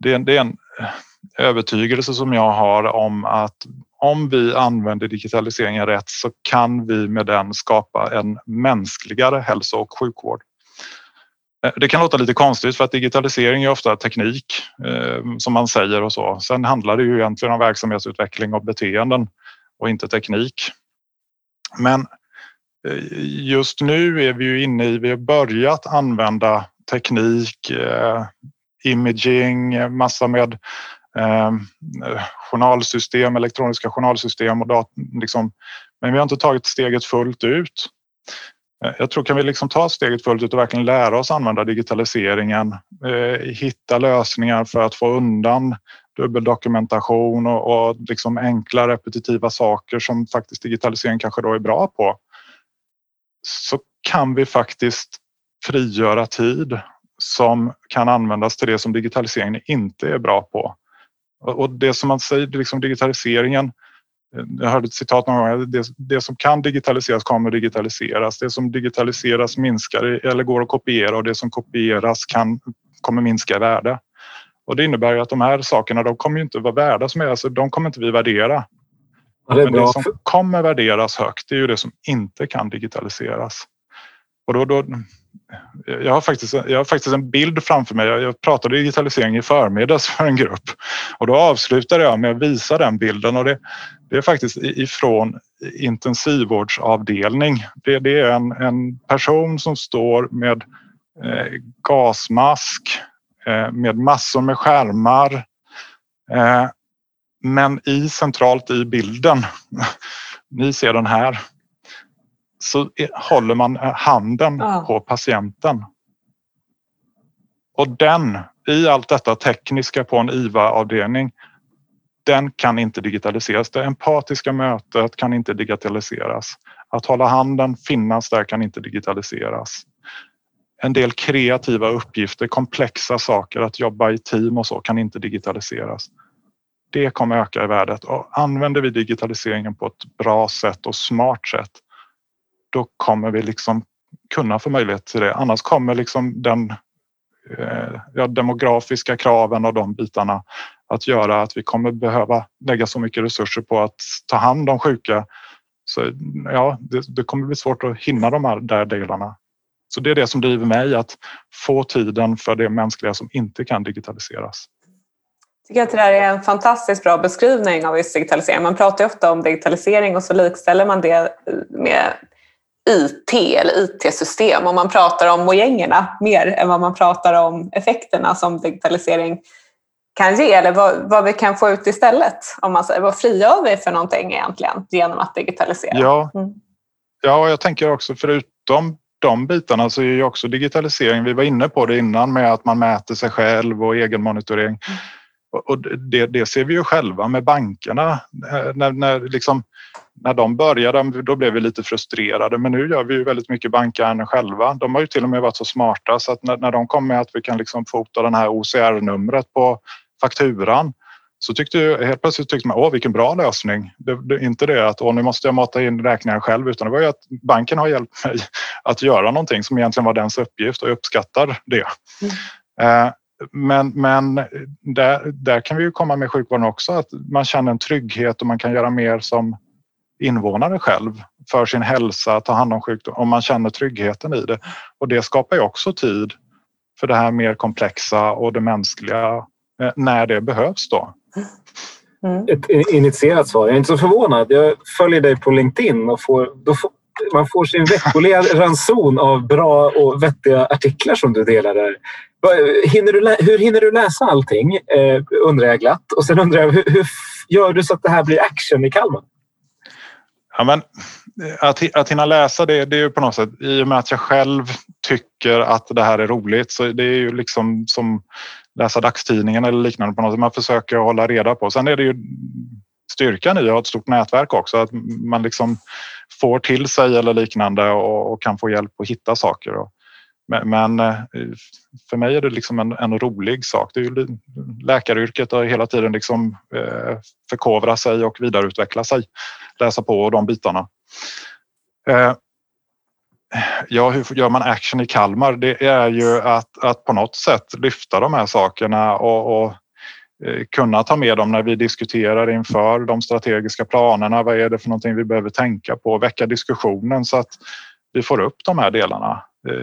det är, det är en eh, övertygelse som jag har om att om vi använder digitaliseringen rätt så kan vi med den skapa en mänskligare hälso och sjukvård. Eh, det kan låta lite konstigt för att digitalisering är ofta teknik eh, som man säger och så. Sen handlar det ju egentligen om verksamhetsutveckling och beteenden och inte teknik. Men eh, just nu är vi ju inne i, vi har börjat använda teknik, imaging, massa med eh, journalsystem, elektroniska journalsystem och dat liksom. Men vi har inte tagit steget fullt ut. Eh, jag tror kan vi liksom ta steget fullt ut och verkligen lära oss använda digitaliseringen, eh, hitta lösningar för att få undan dubbeldokumentation och, och liksom enkla repetitiva saker som faktiskt digitalisering kanske då är bra på. Så kan vi faktiskt frigöra tid som kan användas till det som digitaliseringen inte är bra på. Och det som man säger, liksom digitaliseringen, jag hörde ett citat någon gång, det, det som kan digitaliseras kommer digitaliseras. Det som digitaliseras minskar eller går att kopiera och det som kopieras kan, kommer minska i värde. Och det innebär ju att de här sakerna, de kommer inte vara värda som är, alltså, de kommer inte vi värdera. Ja, det Men det som kommer värderas högt, det är ju det som inte kan digitaliseras. Och då, då, jag, har faktiskt, jag har faktiskt en bild framför mig. Jag pratade digitalisering i förmiddags för en grupp och då avslutade jag med att visa den bilden och det, det är faktiskt ifrån intensivvårdsavdelning. Det, det är en, en, person som står med eh, gasmask, eh, med massor med skärmar. Eh, men i centralt i bilden, ni ser den här, så håller man eh, handen ja. på patienten. Och den, i allt detta tekniska på en IVA-avdelning, den kan inte digitaliseras. Det empatiska mötet kan inte digitaliseras. Att hålla handen, finnas där kan inte digitaliseras. En del kreativa uppgifter, komplexa saker, att jobba i team och så kan inte digitaliseras. Det kommer öka i värdet och använder vi digitaliseringen på ett bra sätt och smart sätt då kommer vi liksom kunna få möjlighet till det. Annars kommer liksom den eh, ja, demografiska kraven och de bitarna att göra att vi kommer behöva lägga så mycket resurser på att ta hand om sjuka. Så ja, det, det kommer bli svårt att hinna de här där delarna. Så det är det som driver mig att få tiden för det mänskliga som inte kan digitaliseras. Jag tycker att det där är en fantastiskt bra beskrivning av just digitalisering. Man pratar ju ofta om digitalisering och så likställer man det med IT eller IT-system och man pratar om mojängerna mer än vad man pratar om effekterna som digitalisering kan ge eller vad, vad vi kan få ut istället. Om man säger, vad frigör vi för någonting egentligen genom att digitalisera? Ja, mm. ja jag tänker också förutom de bitarna så är ju också digitalisering, vi var inne på det innan med att man mäter sig själv och egenmonitorering. Mm. Och det, det, ser vi ju själva med bankerna. Eh, när, när, liksom, när de började då blev vi lite frustrerade men nu gör vi ju väldigt mycket bankärenden själva. De har ju till och med varit så smarta så att när, när de kom med att vi kan liksom fota det här OCR-numret på fakturan så tyckte jag helt plötsligt tyckte man åh vilken bra lösning. Det, det, inte det att åh, nu måste jag mata in räkningar själv utan det var ju att banken har hjälpt mig att göra någonting som egentligen var dens uppgift och jag uppskattar det. Mm. Eh, men, men där, där kan vi ju komma med sjukvården också att man känner en trygghet och man kan göra mer som invånare själv för sin hälsa, ta hand om sjukdom om man känner tryggheten i det. Och det skapar ju också tid för det här mer komplexa och det mänskliga eh, när det behövs då. Mm. Ett initierat svar. Jag är inte så förvånad. Jag följer dig på LinkedIn och får, då får, man får sin veckoliga ranson av bra och vettiga artiklar som du delar där. Hinner du, hur hinner du läsa allting? Eh, undrar jag glatt. Och sen undrar jag, hur, hur gör du så att det här blir action i Kalmar? Ja, men eh, att, att hinna läsa det, det är ju på något sätt i och med att jag själv tycker att det här är roligt så det är ju liksom som läsa dagstidningen eller liknande på något sätt. Man försöker hålla reda på. Sen är det ju styrkan i att ha ett stort nätverk också, att man liksom får till sig eller liknande och, och kan få hjälp att hitta saker. Men, men för mig är det liksom en, en, rolig sak. Det är ju läkaryrket och hela tiden liksom eh, förkovra sig och vidareutveckla sig. Läsa på de bitarna. Eh, ja, hur gör man action i Kalmar? Det är ju att, att på något sätt lyfta de här sakerna och, och kunna ta med dem när vi diskuterar inför de strategiska planerna. Vad är det för någonting vi behöver tänka på? Väcka diskussionen så att vi får upp de här delarna. Eh,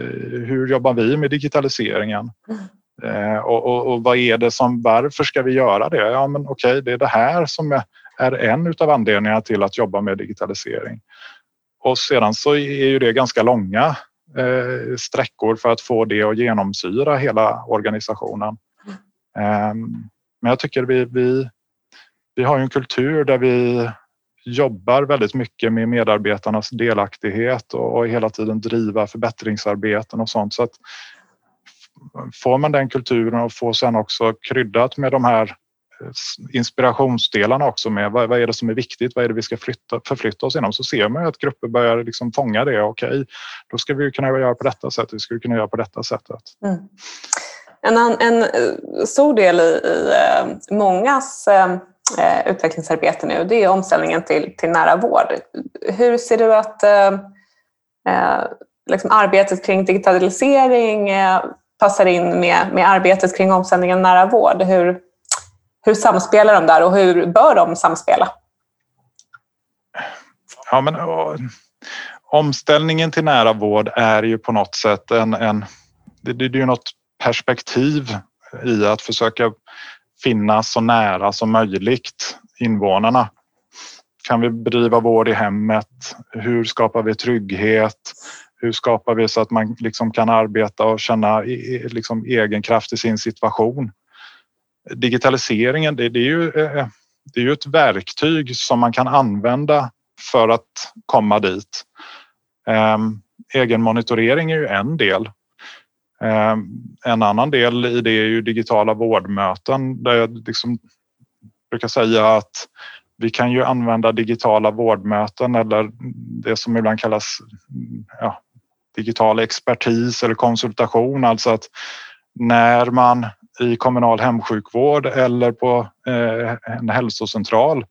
hur jobbar vi med digitaliseringen? Mm. Och, och, och, vad är det som, varför ska vi göra det? Ja, men okej, det är det här som är en av anledningarna till att jobba med digitalisering. Och sedan så är ju det ganska långa eh, sträckor för att få det att genomsyra hela organisationen. Mm. Men jag tycker vi, vi, vi har en kultur där vi jobbar väldigt mycket med medarbetarnas delaktighet och hela tiden driva förbättringsarbeten och sånt. Så att får man den kulturen och får sen också kryddat med de här Eh, inspirationsdelarna också med vad, vad är det som är viktigt, vad är det vi ska flytta, förflytta oss inom så ser man ju att grupper börjar liksom fånga det. Okej, okay, då ska vi kunna göra på detta sättet, vi ska kunna göra på detta sättet. Mm. En, en eh, stor del i, i eh, mångas eh, utvecklingsarbete nu, det är omställningen till, till nära vård. Hur ser du att eh, liksom arbetet kring digitalisering eh, passar in med, med arbetet kring omställningen nära vård? Hur, hur samspelar de där och hur bör de samspela? Ja, men, omställningen till nära vård är ju på något sätt en, en det, det är ju något perspektiv i att försöka finnas så nära som möjligt invånarna. Kan vi bedriva vård i hemmet? Hur skapar vi trygghet? Hur skapar vi så att man liksom kan arbeta och känna liksom egen kraft i sin situation? Digitaliseringen, det, det är ju, eh, det är ju ett verktyg som man kan använda för att komma dit. Egenmonitorering egen monitorering är ju en del ehm, en annan del i det är ju digitala vårdmöten där jag liksom brukar säga att vi kan ju använda digitala vårdmöten eller det som ibland kallas ja, digital expertis eller konsultation. Alltså att när man i kommunal hemsjukvård eller på eh, en hälsocentral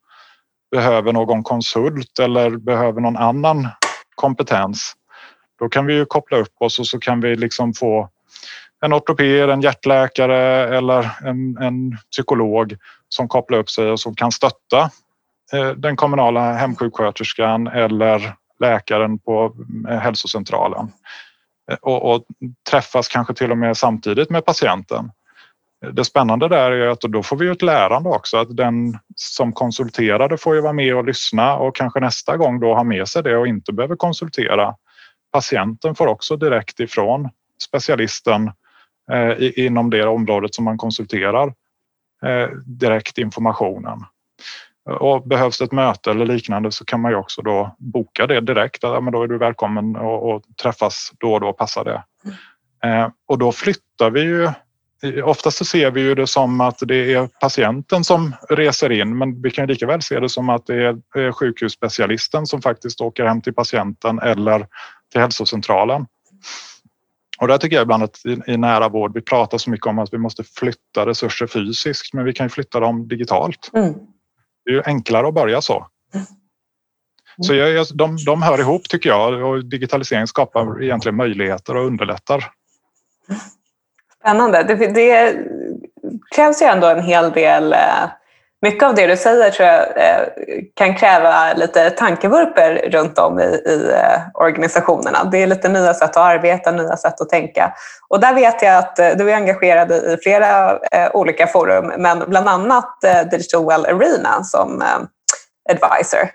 behöver någon konsult eller behöver någon annan kompetens. Då kan vi ju koppla upp oss och så kan vi liksom få en ortoped, en hjärtläkare eller en, en psykolog som kopplar upp sig och som kan stötta eh, den kommunala hemsjuksköterskan eller läkaren på eh, hälsocentralen och, och, träffas kanske till och med samtidigt med patienten. Det spännande där är att då får vi ett lärande också att den som konsulterade får ju vara med och lyssna och kanske nästa gång då ha med sig det och inte behöver konsultera. Patienten får också direkt ifrån specialisten eh, inom det området som man konsulterar eh, direkt informationen. Och behövs ett möte eller liknande så kan man ju också då boka det direkt. Ja, men då är du välkommen och, och träffas då och då passar det. Eh, och då flyttar vi ju oftast så ser vi ju det som att det är patienten som reser in men vi kan lika väl se det som att det är sjukhusspecialisten som faktiskt åker hem till patienten eller till hälsocentralen. Och där tycker jag ibland att i, i nära vård, vi pratar så mycket om att vi måste flytta resurser fysiskt men vi kan ju flytta dem digitalt. Mm. Det är ju enklare att börja så. Mm. Så jag, de, de hör ihop tycker jag och digitalisering skapar egentligen möjligheter och underlättar. Spännande. Det, det krävs ju ändå en hel del eh, mycket av det du säger tror jag eh, kan kräva lite tankevurper runt om i, i, eh, organisationerna. Det är lite nya sätt att arbeta, nya sätt att tänka. Och där vet jag att du är engagerad i flera olika forum, men bland annat Digital Well Arena som advisor.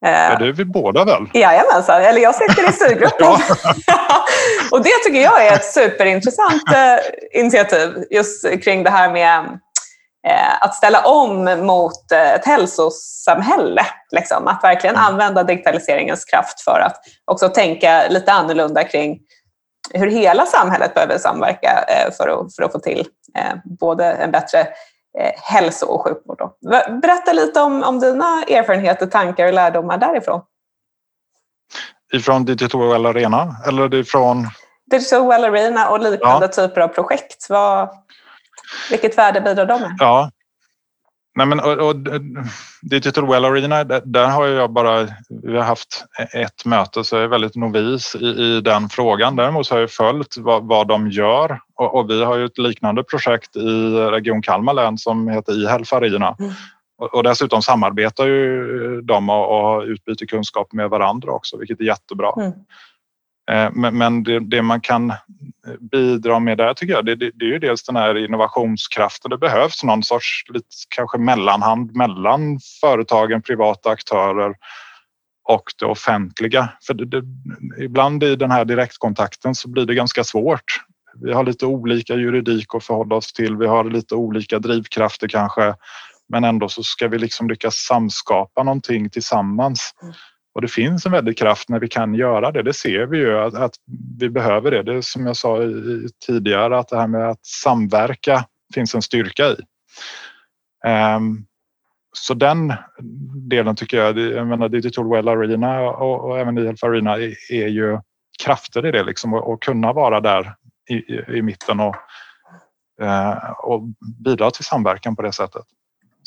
Ja, det är vi båda väl? Jajamensan, eller jag sitter i styrgruppen. och det tycker jag är ett superintressant eh, initiativ just kring det här med eh, att ställa om mot eh, ett hälsosamhälle. Liksom. Att verkligen mm. använda digitaliseringens kraft för att också tänka lite annorlunda kring hur hela samhället behöver samverka för att, för att få till både en bättre eh, hälso och sjukvård. Då. Berätta lite om, om dina erfarenheter, tankar och lärdomar därifrån. Ifrån Digital Well Arena eller ifrån? Digital Well Arena och liknande ja. typer av projekt. Vad, vilket värde bidrar de med? Ja, Nej, men, och, och, Digital Well Arena, där, där, har jag bara vi har haft ett möte så jag är väldigt novis i, i den frågan. Däremot så har jag följt vad, vad de gör och, och, vi har ju ett liknande projekt i Region Kalmar län som heter iHealth Arena. Mm. Och, och dessutom samarbetar ju de och, och utbyter kunskap med varandra också, vilket är jättebra. Mm. Eh, men det, det, man kan bidra med där tycker jag, det, det, det, är ju dels den här innovationskraften. Det behövs någon sorts lite, kanske mellanhand mellan företagen, privata aktörer och det offentliga. För ibland i den här direktkontakten så blir det ganska svårt. Vi har lite olika juridik att förhålla oss till. Vi har lite olika drivkrafter kanske, men ändå så ska vi liksom lyckas samskapa någonting tillsammans. Mm. Och det finns en väldig kraft när vi kan göra det. Det ser vi ju att, att vi behöver det. Det är som jag sa i, tidigare att det här med att samverka finns en styrka i. Um, så den delen tycker jag, jag menar Digital Well Arena och, och även IHF Arena är, är, ju krafter i det liksom och, och kunna vara där i, i, mitten och, uh, och bidra till samverkan på det sättet.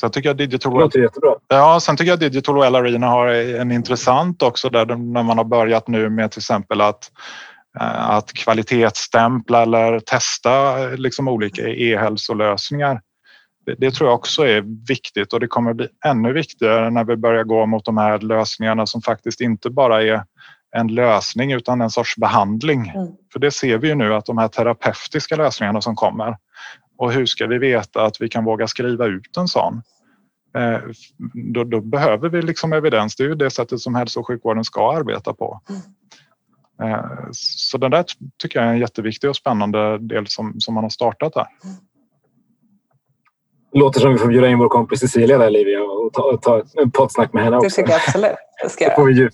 Sen tycker jag Digital, det låter jättebra. Ja, sen tycker jag Digital Well Arena har en intressant också där när man har börjat nu med till exempel att eh, att kvalitetsstämpla eller testa liksom olika e-hälsolösningar. Det, det tror jag också är viktigt och det kommer bli ännu viktigare när vi börjar gå mot de här lösningarna som faktiskt inte bara är en lösning utan en sorts behandling. Mm. För det ser vi ju nu att de här terapeutiska lösningarna som kommer och hur ska vi veta att vi kan våga skriva ut en sån? Eh, då, då, behöver vi liksom evidens. Det är ju det sättet som hälso och sjukvården ska arbeta på. Eh, så det där tycker jag är en jätteviktig och spännande del som, som man har startat där. Det låter som vi får bjuda in vår kompis Cecilia där Livia och ta, ta en poddsnack med henne också. Det tycker jag absolut. Det ska jag. får vi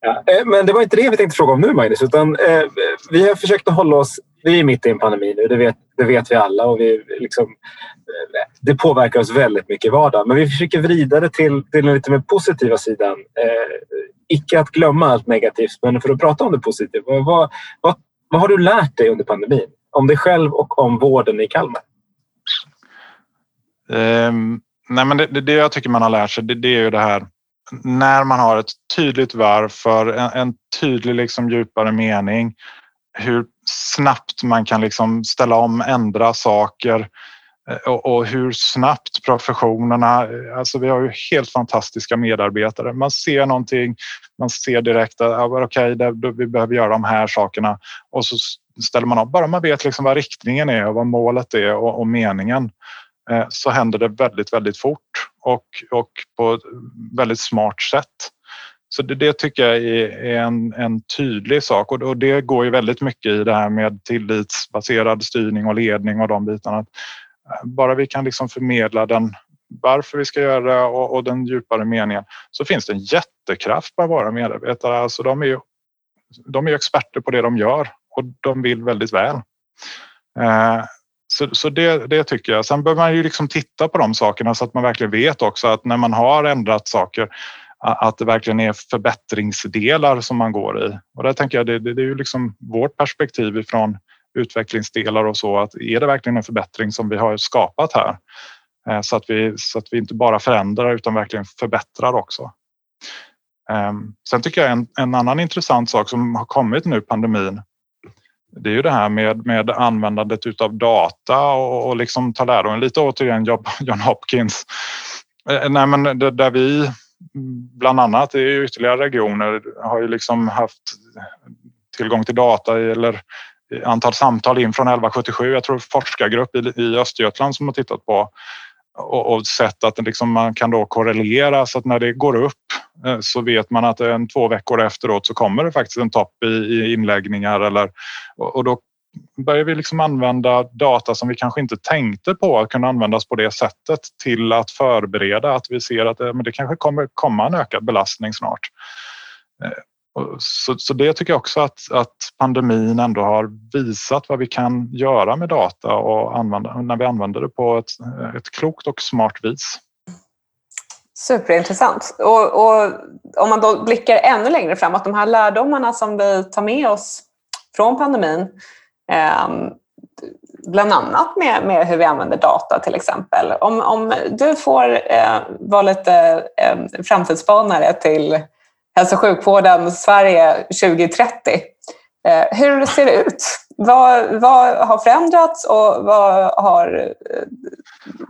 Ja. Eh, men det var inte det vi tänkte fråga om nu Magnus, utan eh, vi har försökt att hålla oss vi är mitt i en pandemi nu, det vet, det vet vi alla. Och vi, liksom, eh, det påverkar oss väldigt mycket i vardagen. Men vi försöker vrida det till, till den lite mer positiva sidan. Eh, icke att glömma allt negativt, men för att prata om det positiva. Vad, vad, vad har du lärt dig under pandemin? Om dig själv och om vården i Kalmar? Um, nej men det, det, jag tycker man har lärt sig, det, det är ju det här när man har ett tydligt varför, en, en tydlig liksom djupare mening, hur snabbt man kan liksom ställa om, ändra saker eh, och, och, hur snabbt professionerna, eh, alltså vi har ju helt fantastiska medarbetare. Man ser någonting, man ser direkt att ah, okej, okay, vi behöver göra de här sakerna och så ställer man om. Bara man vet liksom vad riktningen är och vad målet är och, och meningen eh, så händer det väldigt, väldigt fort och, och på ett väldigt smart sätt. Så det, det tycker jag är, en, en, tydlig sak och, och, det går ju väldigt mycket i det här med tillitsbaserad styrning och ledning och de bitarna. Bara vi kan liksom förmedla den varför vi ska göra det och, och den djupare meningen så finns det en jättekraft på våra medarbetare. Alltså de, är ju, de är experter på det de gör och de vill väldigt väl. Eh, så, så det, det, tycker jag. Sen behöver man ju liksom titta på de sakerna så att man verkligen vet också att när man har ändrat saker att det verkligen är förbättringsdelar som man går i. Och där tänker jag det, det, det är ju liksom vårt perspektiv ifrån utvecklingsdelar och så att är det verkligen en förbättring som vi har skapat här? Eh, så att vi, så att vi inte bara förändrar utan verkligen förbättrar också. Ehm, sen tycker jag en, en annan intressant sak som har kommit nu pandemin det är ju det här med, med användandet utav data och, och liksom ta lärdom. Lite återigen John Hopkins. Eh, nej, men det där vi bland annat i ytterligare regioner har ju liksom haft tillgång till data eller antal samtal in från 1177. Jag tror forskargrupp i, Östergötland som har tittat på och, och sett att liksom man kan då korrelera så att när det går upp eh, så vet man att en två veckor efteråt så kommer det faktiskt en topp i, i inläggningar eller och då börjar vi liksom använda data som vi kanske inte tänkte på att kunna användas på det sättet till att förbereda att vi ser att eh, men det kanske kommer komma en ökad belastning snart. Eh, så, så det tycker jag också att, att pandemin ändå har visat vad vi kan göra med data och använda, när vi använder det på ett, ett klokt och smart vis. Superintressant. Och, och, om man då blickar ännu längre framåt, de här lärdomarna som vi tar med oss från pandemin, eh, bland annat med, med hur vi använder data till exempel. Om, om du får eh, vara lite eh, framtidsspanare till hälso och sjukvården Sverige 2030. Eh, hur ser det ut? Vad, vad har förändrats och vad har eh,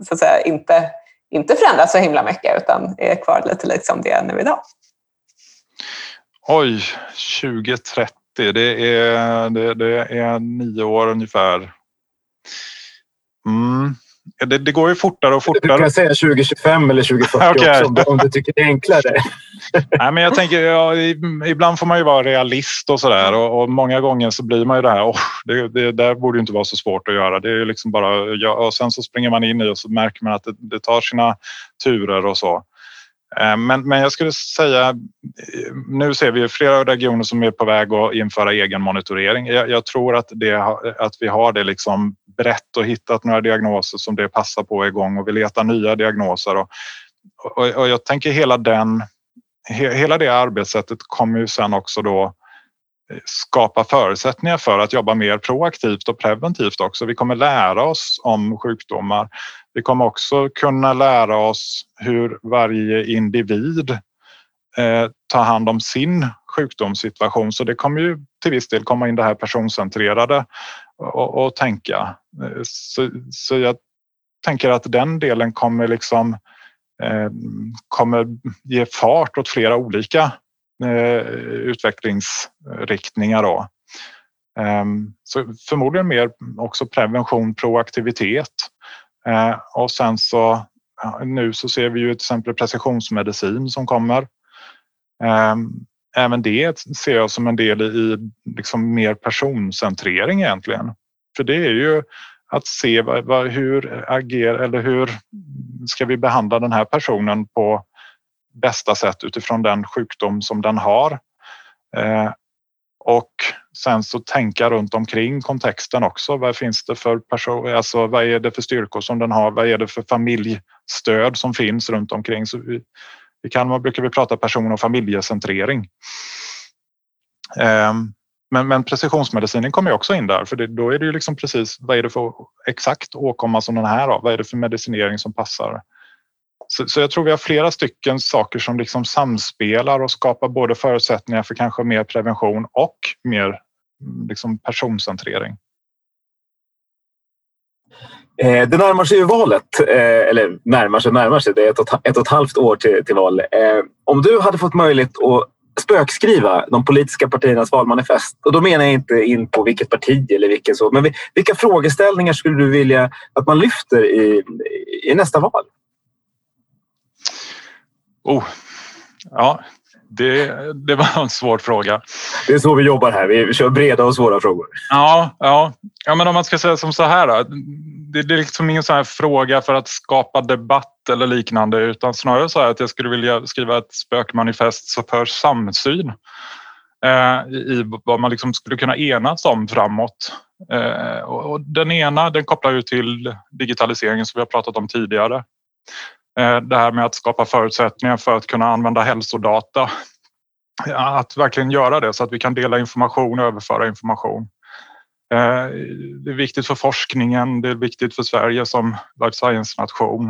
så att säga, inte, inte förändrats så himla mycket utan är kvar lite liksom det är nu idag? Oj, 2030, det är, det, det är nio år ungefär. Mm. Det, det, går ju fortare och fortare. Du kan säga 2025 eller 2040 okay. också om du tycker det är enklare. Nej, men jag tänker, ja, ibland får man ju vara realist och sådär och, och många gånger så blir man ju det här, oh, det, det där borde ju inte vara så svårt att göra. Det är liksom bara, och sen så springer man in i och så märker man att det, det tar sina turer och så. Eh, men, men jag skulle säga, eh, nu ser vi flera regioner som är på väg att införa egen monitorering. Jag, jag tror att, det, att vi har det liksom brett och hittat några diagnoser som det passar på igång och vi letar nya diagnoser. Och, och, och jag tänker hela den, hela det arbetssättet kommer ju sen också då eh, skapa förutsättningar för att jobba mer proaktivt och preventivt också. Vi kommer lära oss om sjukdomar. Vi kommer också kunna lära oss hur varje individ eh, tar hand om sin sjukdomssituation. Så det kommer ju till viss del komma in det här personcentrerade och, och tänka. Eh, så, så jag tänker att den delen kommer liksom eh, kommer ge fart åt flera olika eh, utvecklingsriktningar. Då. Ehm, så förmodligen mer också prevention, proaktivitet Eh, och sen så nu så ser vi ju till exempel precisionsmedicin som kommer. Ehm, även det ser jag som en del i liksom mer personcentrering egentligen. För det är ju att se vad, vad, hur agerar eller hur ska vi behandla den här personen på bästa sätt utifrån den sjukdom som den har. Ehm, och sen så tänka runt omkring kontexten också. Vad finns det för person, alltså vad är det för styrkor som den har? Vad är det för familjestöd som finns runt omkring? Så vi, i Kalmar brukar vi prata person och familjecentrering. Um, men, men precisionsmedicinen kommer också in där för det, då är det ju liksom precis vad är det för exakt åkomma som den här har? Vad är det för medicinering som passar? Så, så, jag tror vi har flera stycken saker som liksom samspelar och skapar både förutsättningar för kanske mer prevention och mer mm, liksom personcentrering. Eh, det närmar sig ju valet, eh, eller närmar sig närmar sig, det är ett och ett, och ett halvt år till, till val. Eh, om du hade fått möjlighet att spökskriva de politiska partiernas valmanifest. Och då menar jag inte in på vilket parti eller vilken så, men vilka frågeställningar skulle du vilja att man lyfter i, i nästa val? Oh, ja, det, det var en svår fråga. Det är så vi jobbar här. Vi kör breda och svåra frågor. Ja, ja. ja men om man ska säga som så här. Då, det, det är liksom ingen sån här fråga för att skapa debatt eller liknande utan snarare så här att jag skulle vilja skriva ett spökmanifest för samsyn. eh, i vad man liksom skulle kunna enas om framåt. Eh, och den ena den kopplar ju till digitaliseringen som vi har pratat om tidigare. Eh, det här med att skapa förutsättningar för att kunna använda hälsodata. Att verkligen göra det så att vi kan dela information och överföra information. Eh, det är viktigt för forskningen, det är viktigt för Sverige som life science-nation.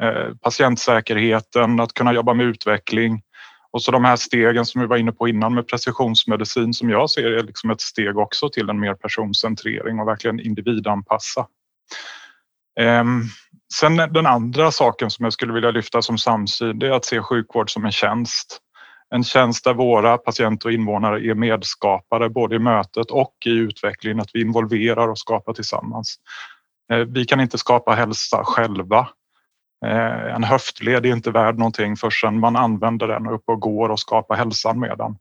Eh, patientsäkerheten, att kunna jobba med utveckling och så de här stegen som vi var inne på innan med precisionsmedicin som jag ser är liksom ett steg också till en mer personcentrering och verkligen individanpassa. Ehm, Sen den andra saken som jag skulle vilja lyfta som samsyn det är att se sjukvård som en tjänst. En tjänst där våra patienter och invånare är medskapare både i mötet och i utvecklingen, att vi involverar och skapar tillsammans. Eh, vi kan inte skapa hälsa själva eh, en höftled är inte värd någonting förrän man använder den och upp och går och skapar hälsan med den.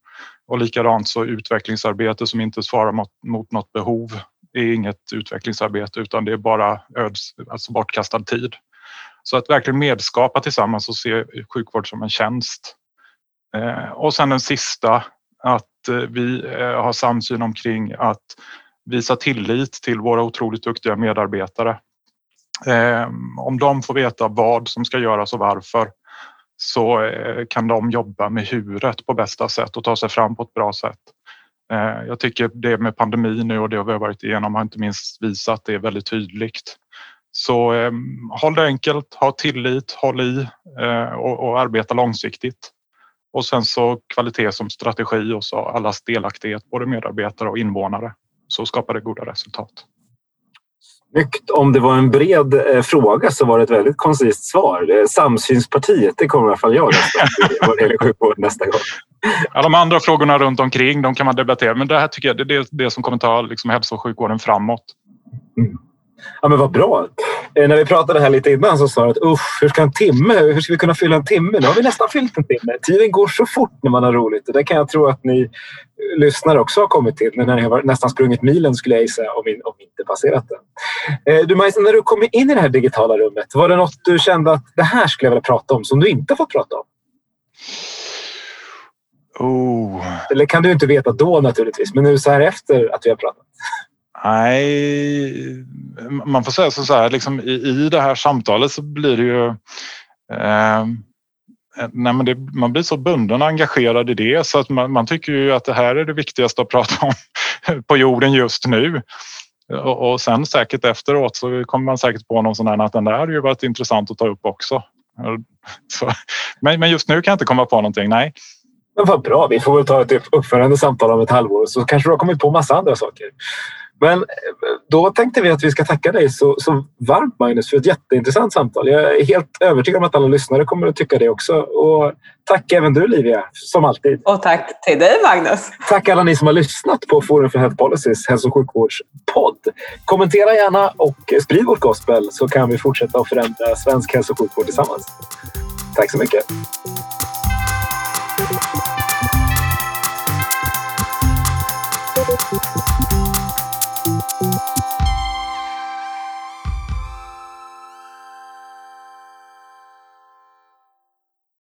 Och likadant så utvecklingsarbete som inte svarar mot, mot något behov är inget utvecklingsarbete utan det är bara öds, alltså bortkastad tid. Så att verkligen medskapa tillsammans och se sjukvård som en tjänst. Eh, och sen den sista, att eh, vi eh, har samsyn omkring att visa tillit till våra otroligt duktiga medarbetare. Eh, om de får veta vad som ska göras och varför så eh, kan de jobba med huret på bästa sätt och ta sig fram på ett bra sätt. Eh, jag tycker det med pandemin nu och det vi har varit igenom har inte minst visat det väldigt tydligt. Så eh, håll det enkelt, ha tillit, håll i eh, och, och, arbeta långsiktigt. Och sen så kvalitet som strategi och så allas delaktighet, både medarbetare och invånare, så skapar det goda resultat. Snyggt. Om det var en bred eh, fråga så var det ett väldigt koncist svar. Eh, Samsynspartiet, det kommer i alla fall jag rösta vad det gäller sjukvård nästa gång. Ja, de andra frågorna runt omkring de kan man debattera men det här tycker jag det är det som kommer ta liksom, hälso och sjukvården framåt. Mm. Ja, men vad bra. Eh, när vi pratade här lite innan så sa du att usch, hur ska en timme, hur ska vi kunna fylla en timme? Nu har vi nästan fyllt en timme. Tiden går så fort när man har roligt och det kan jag tro att ni lyssnare också har kommit till. När ni har nästan sprungit milen skulle jag gissa om, in, om inte passerat den. Eh, du Majs, när du kom in i det här digitala rummet, var det något du kände att det här skulle jag vilja prata om som du inte fått prata om? Oh. Eller kan du inte veta då naturligtvis, men nu så här efter att vi har pratat? Nej, man får säga så här, liksom, i, i det här samtalet så blir det ju eh, nej men det, man blir så bunden och engagerad i det så att man, man, tycker ju att det här är det viktigaste att prata om på jorden just nu. Och, och sen säkert efteråt så kommer man säkert på någon sån här att den där hade ju varit intressant att ta upp också. Så, men, men just nu kan jag inte komma på någonting, nej. Men vad bra, vi får väl ta ett uppförande samtal om ett halvår så kanske du har kommit på massa andra saker. Men eh, då tänkte vi att vi ska tacka dig så, så varmt Magnus för ett jätteintressant samtal. Jag är helt övertygad om att alla lyssnare kommer att tycka det också. Och tack även du Livia, som alltid. Och tack till dig Magnus. Tack alla ni som har lyssnat på Forum för Health Policies hälso och sjukvårdspodd. Kommentera gärna och sprid vårt gospel så kan vi fortsätta att förändra svensk hälso och sjukvård tillsammans. Tack så mycket.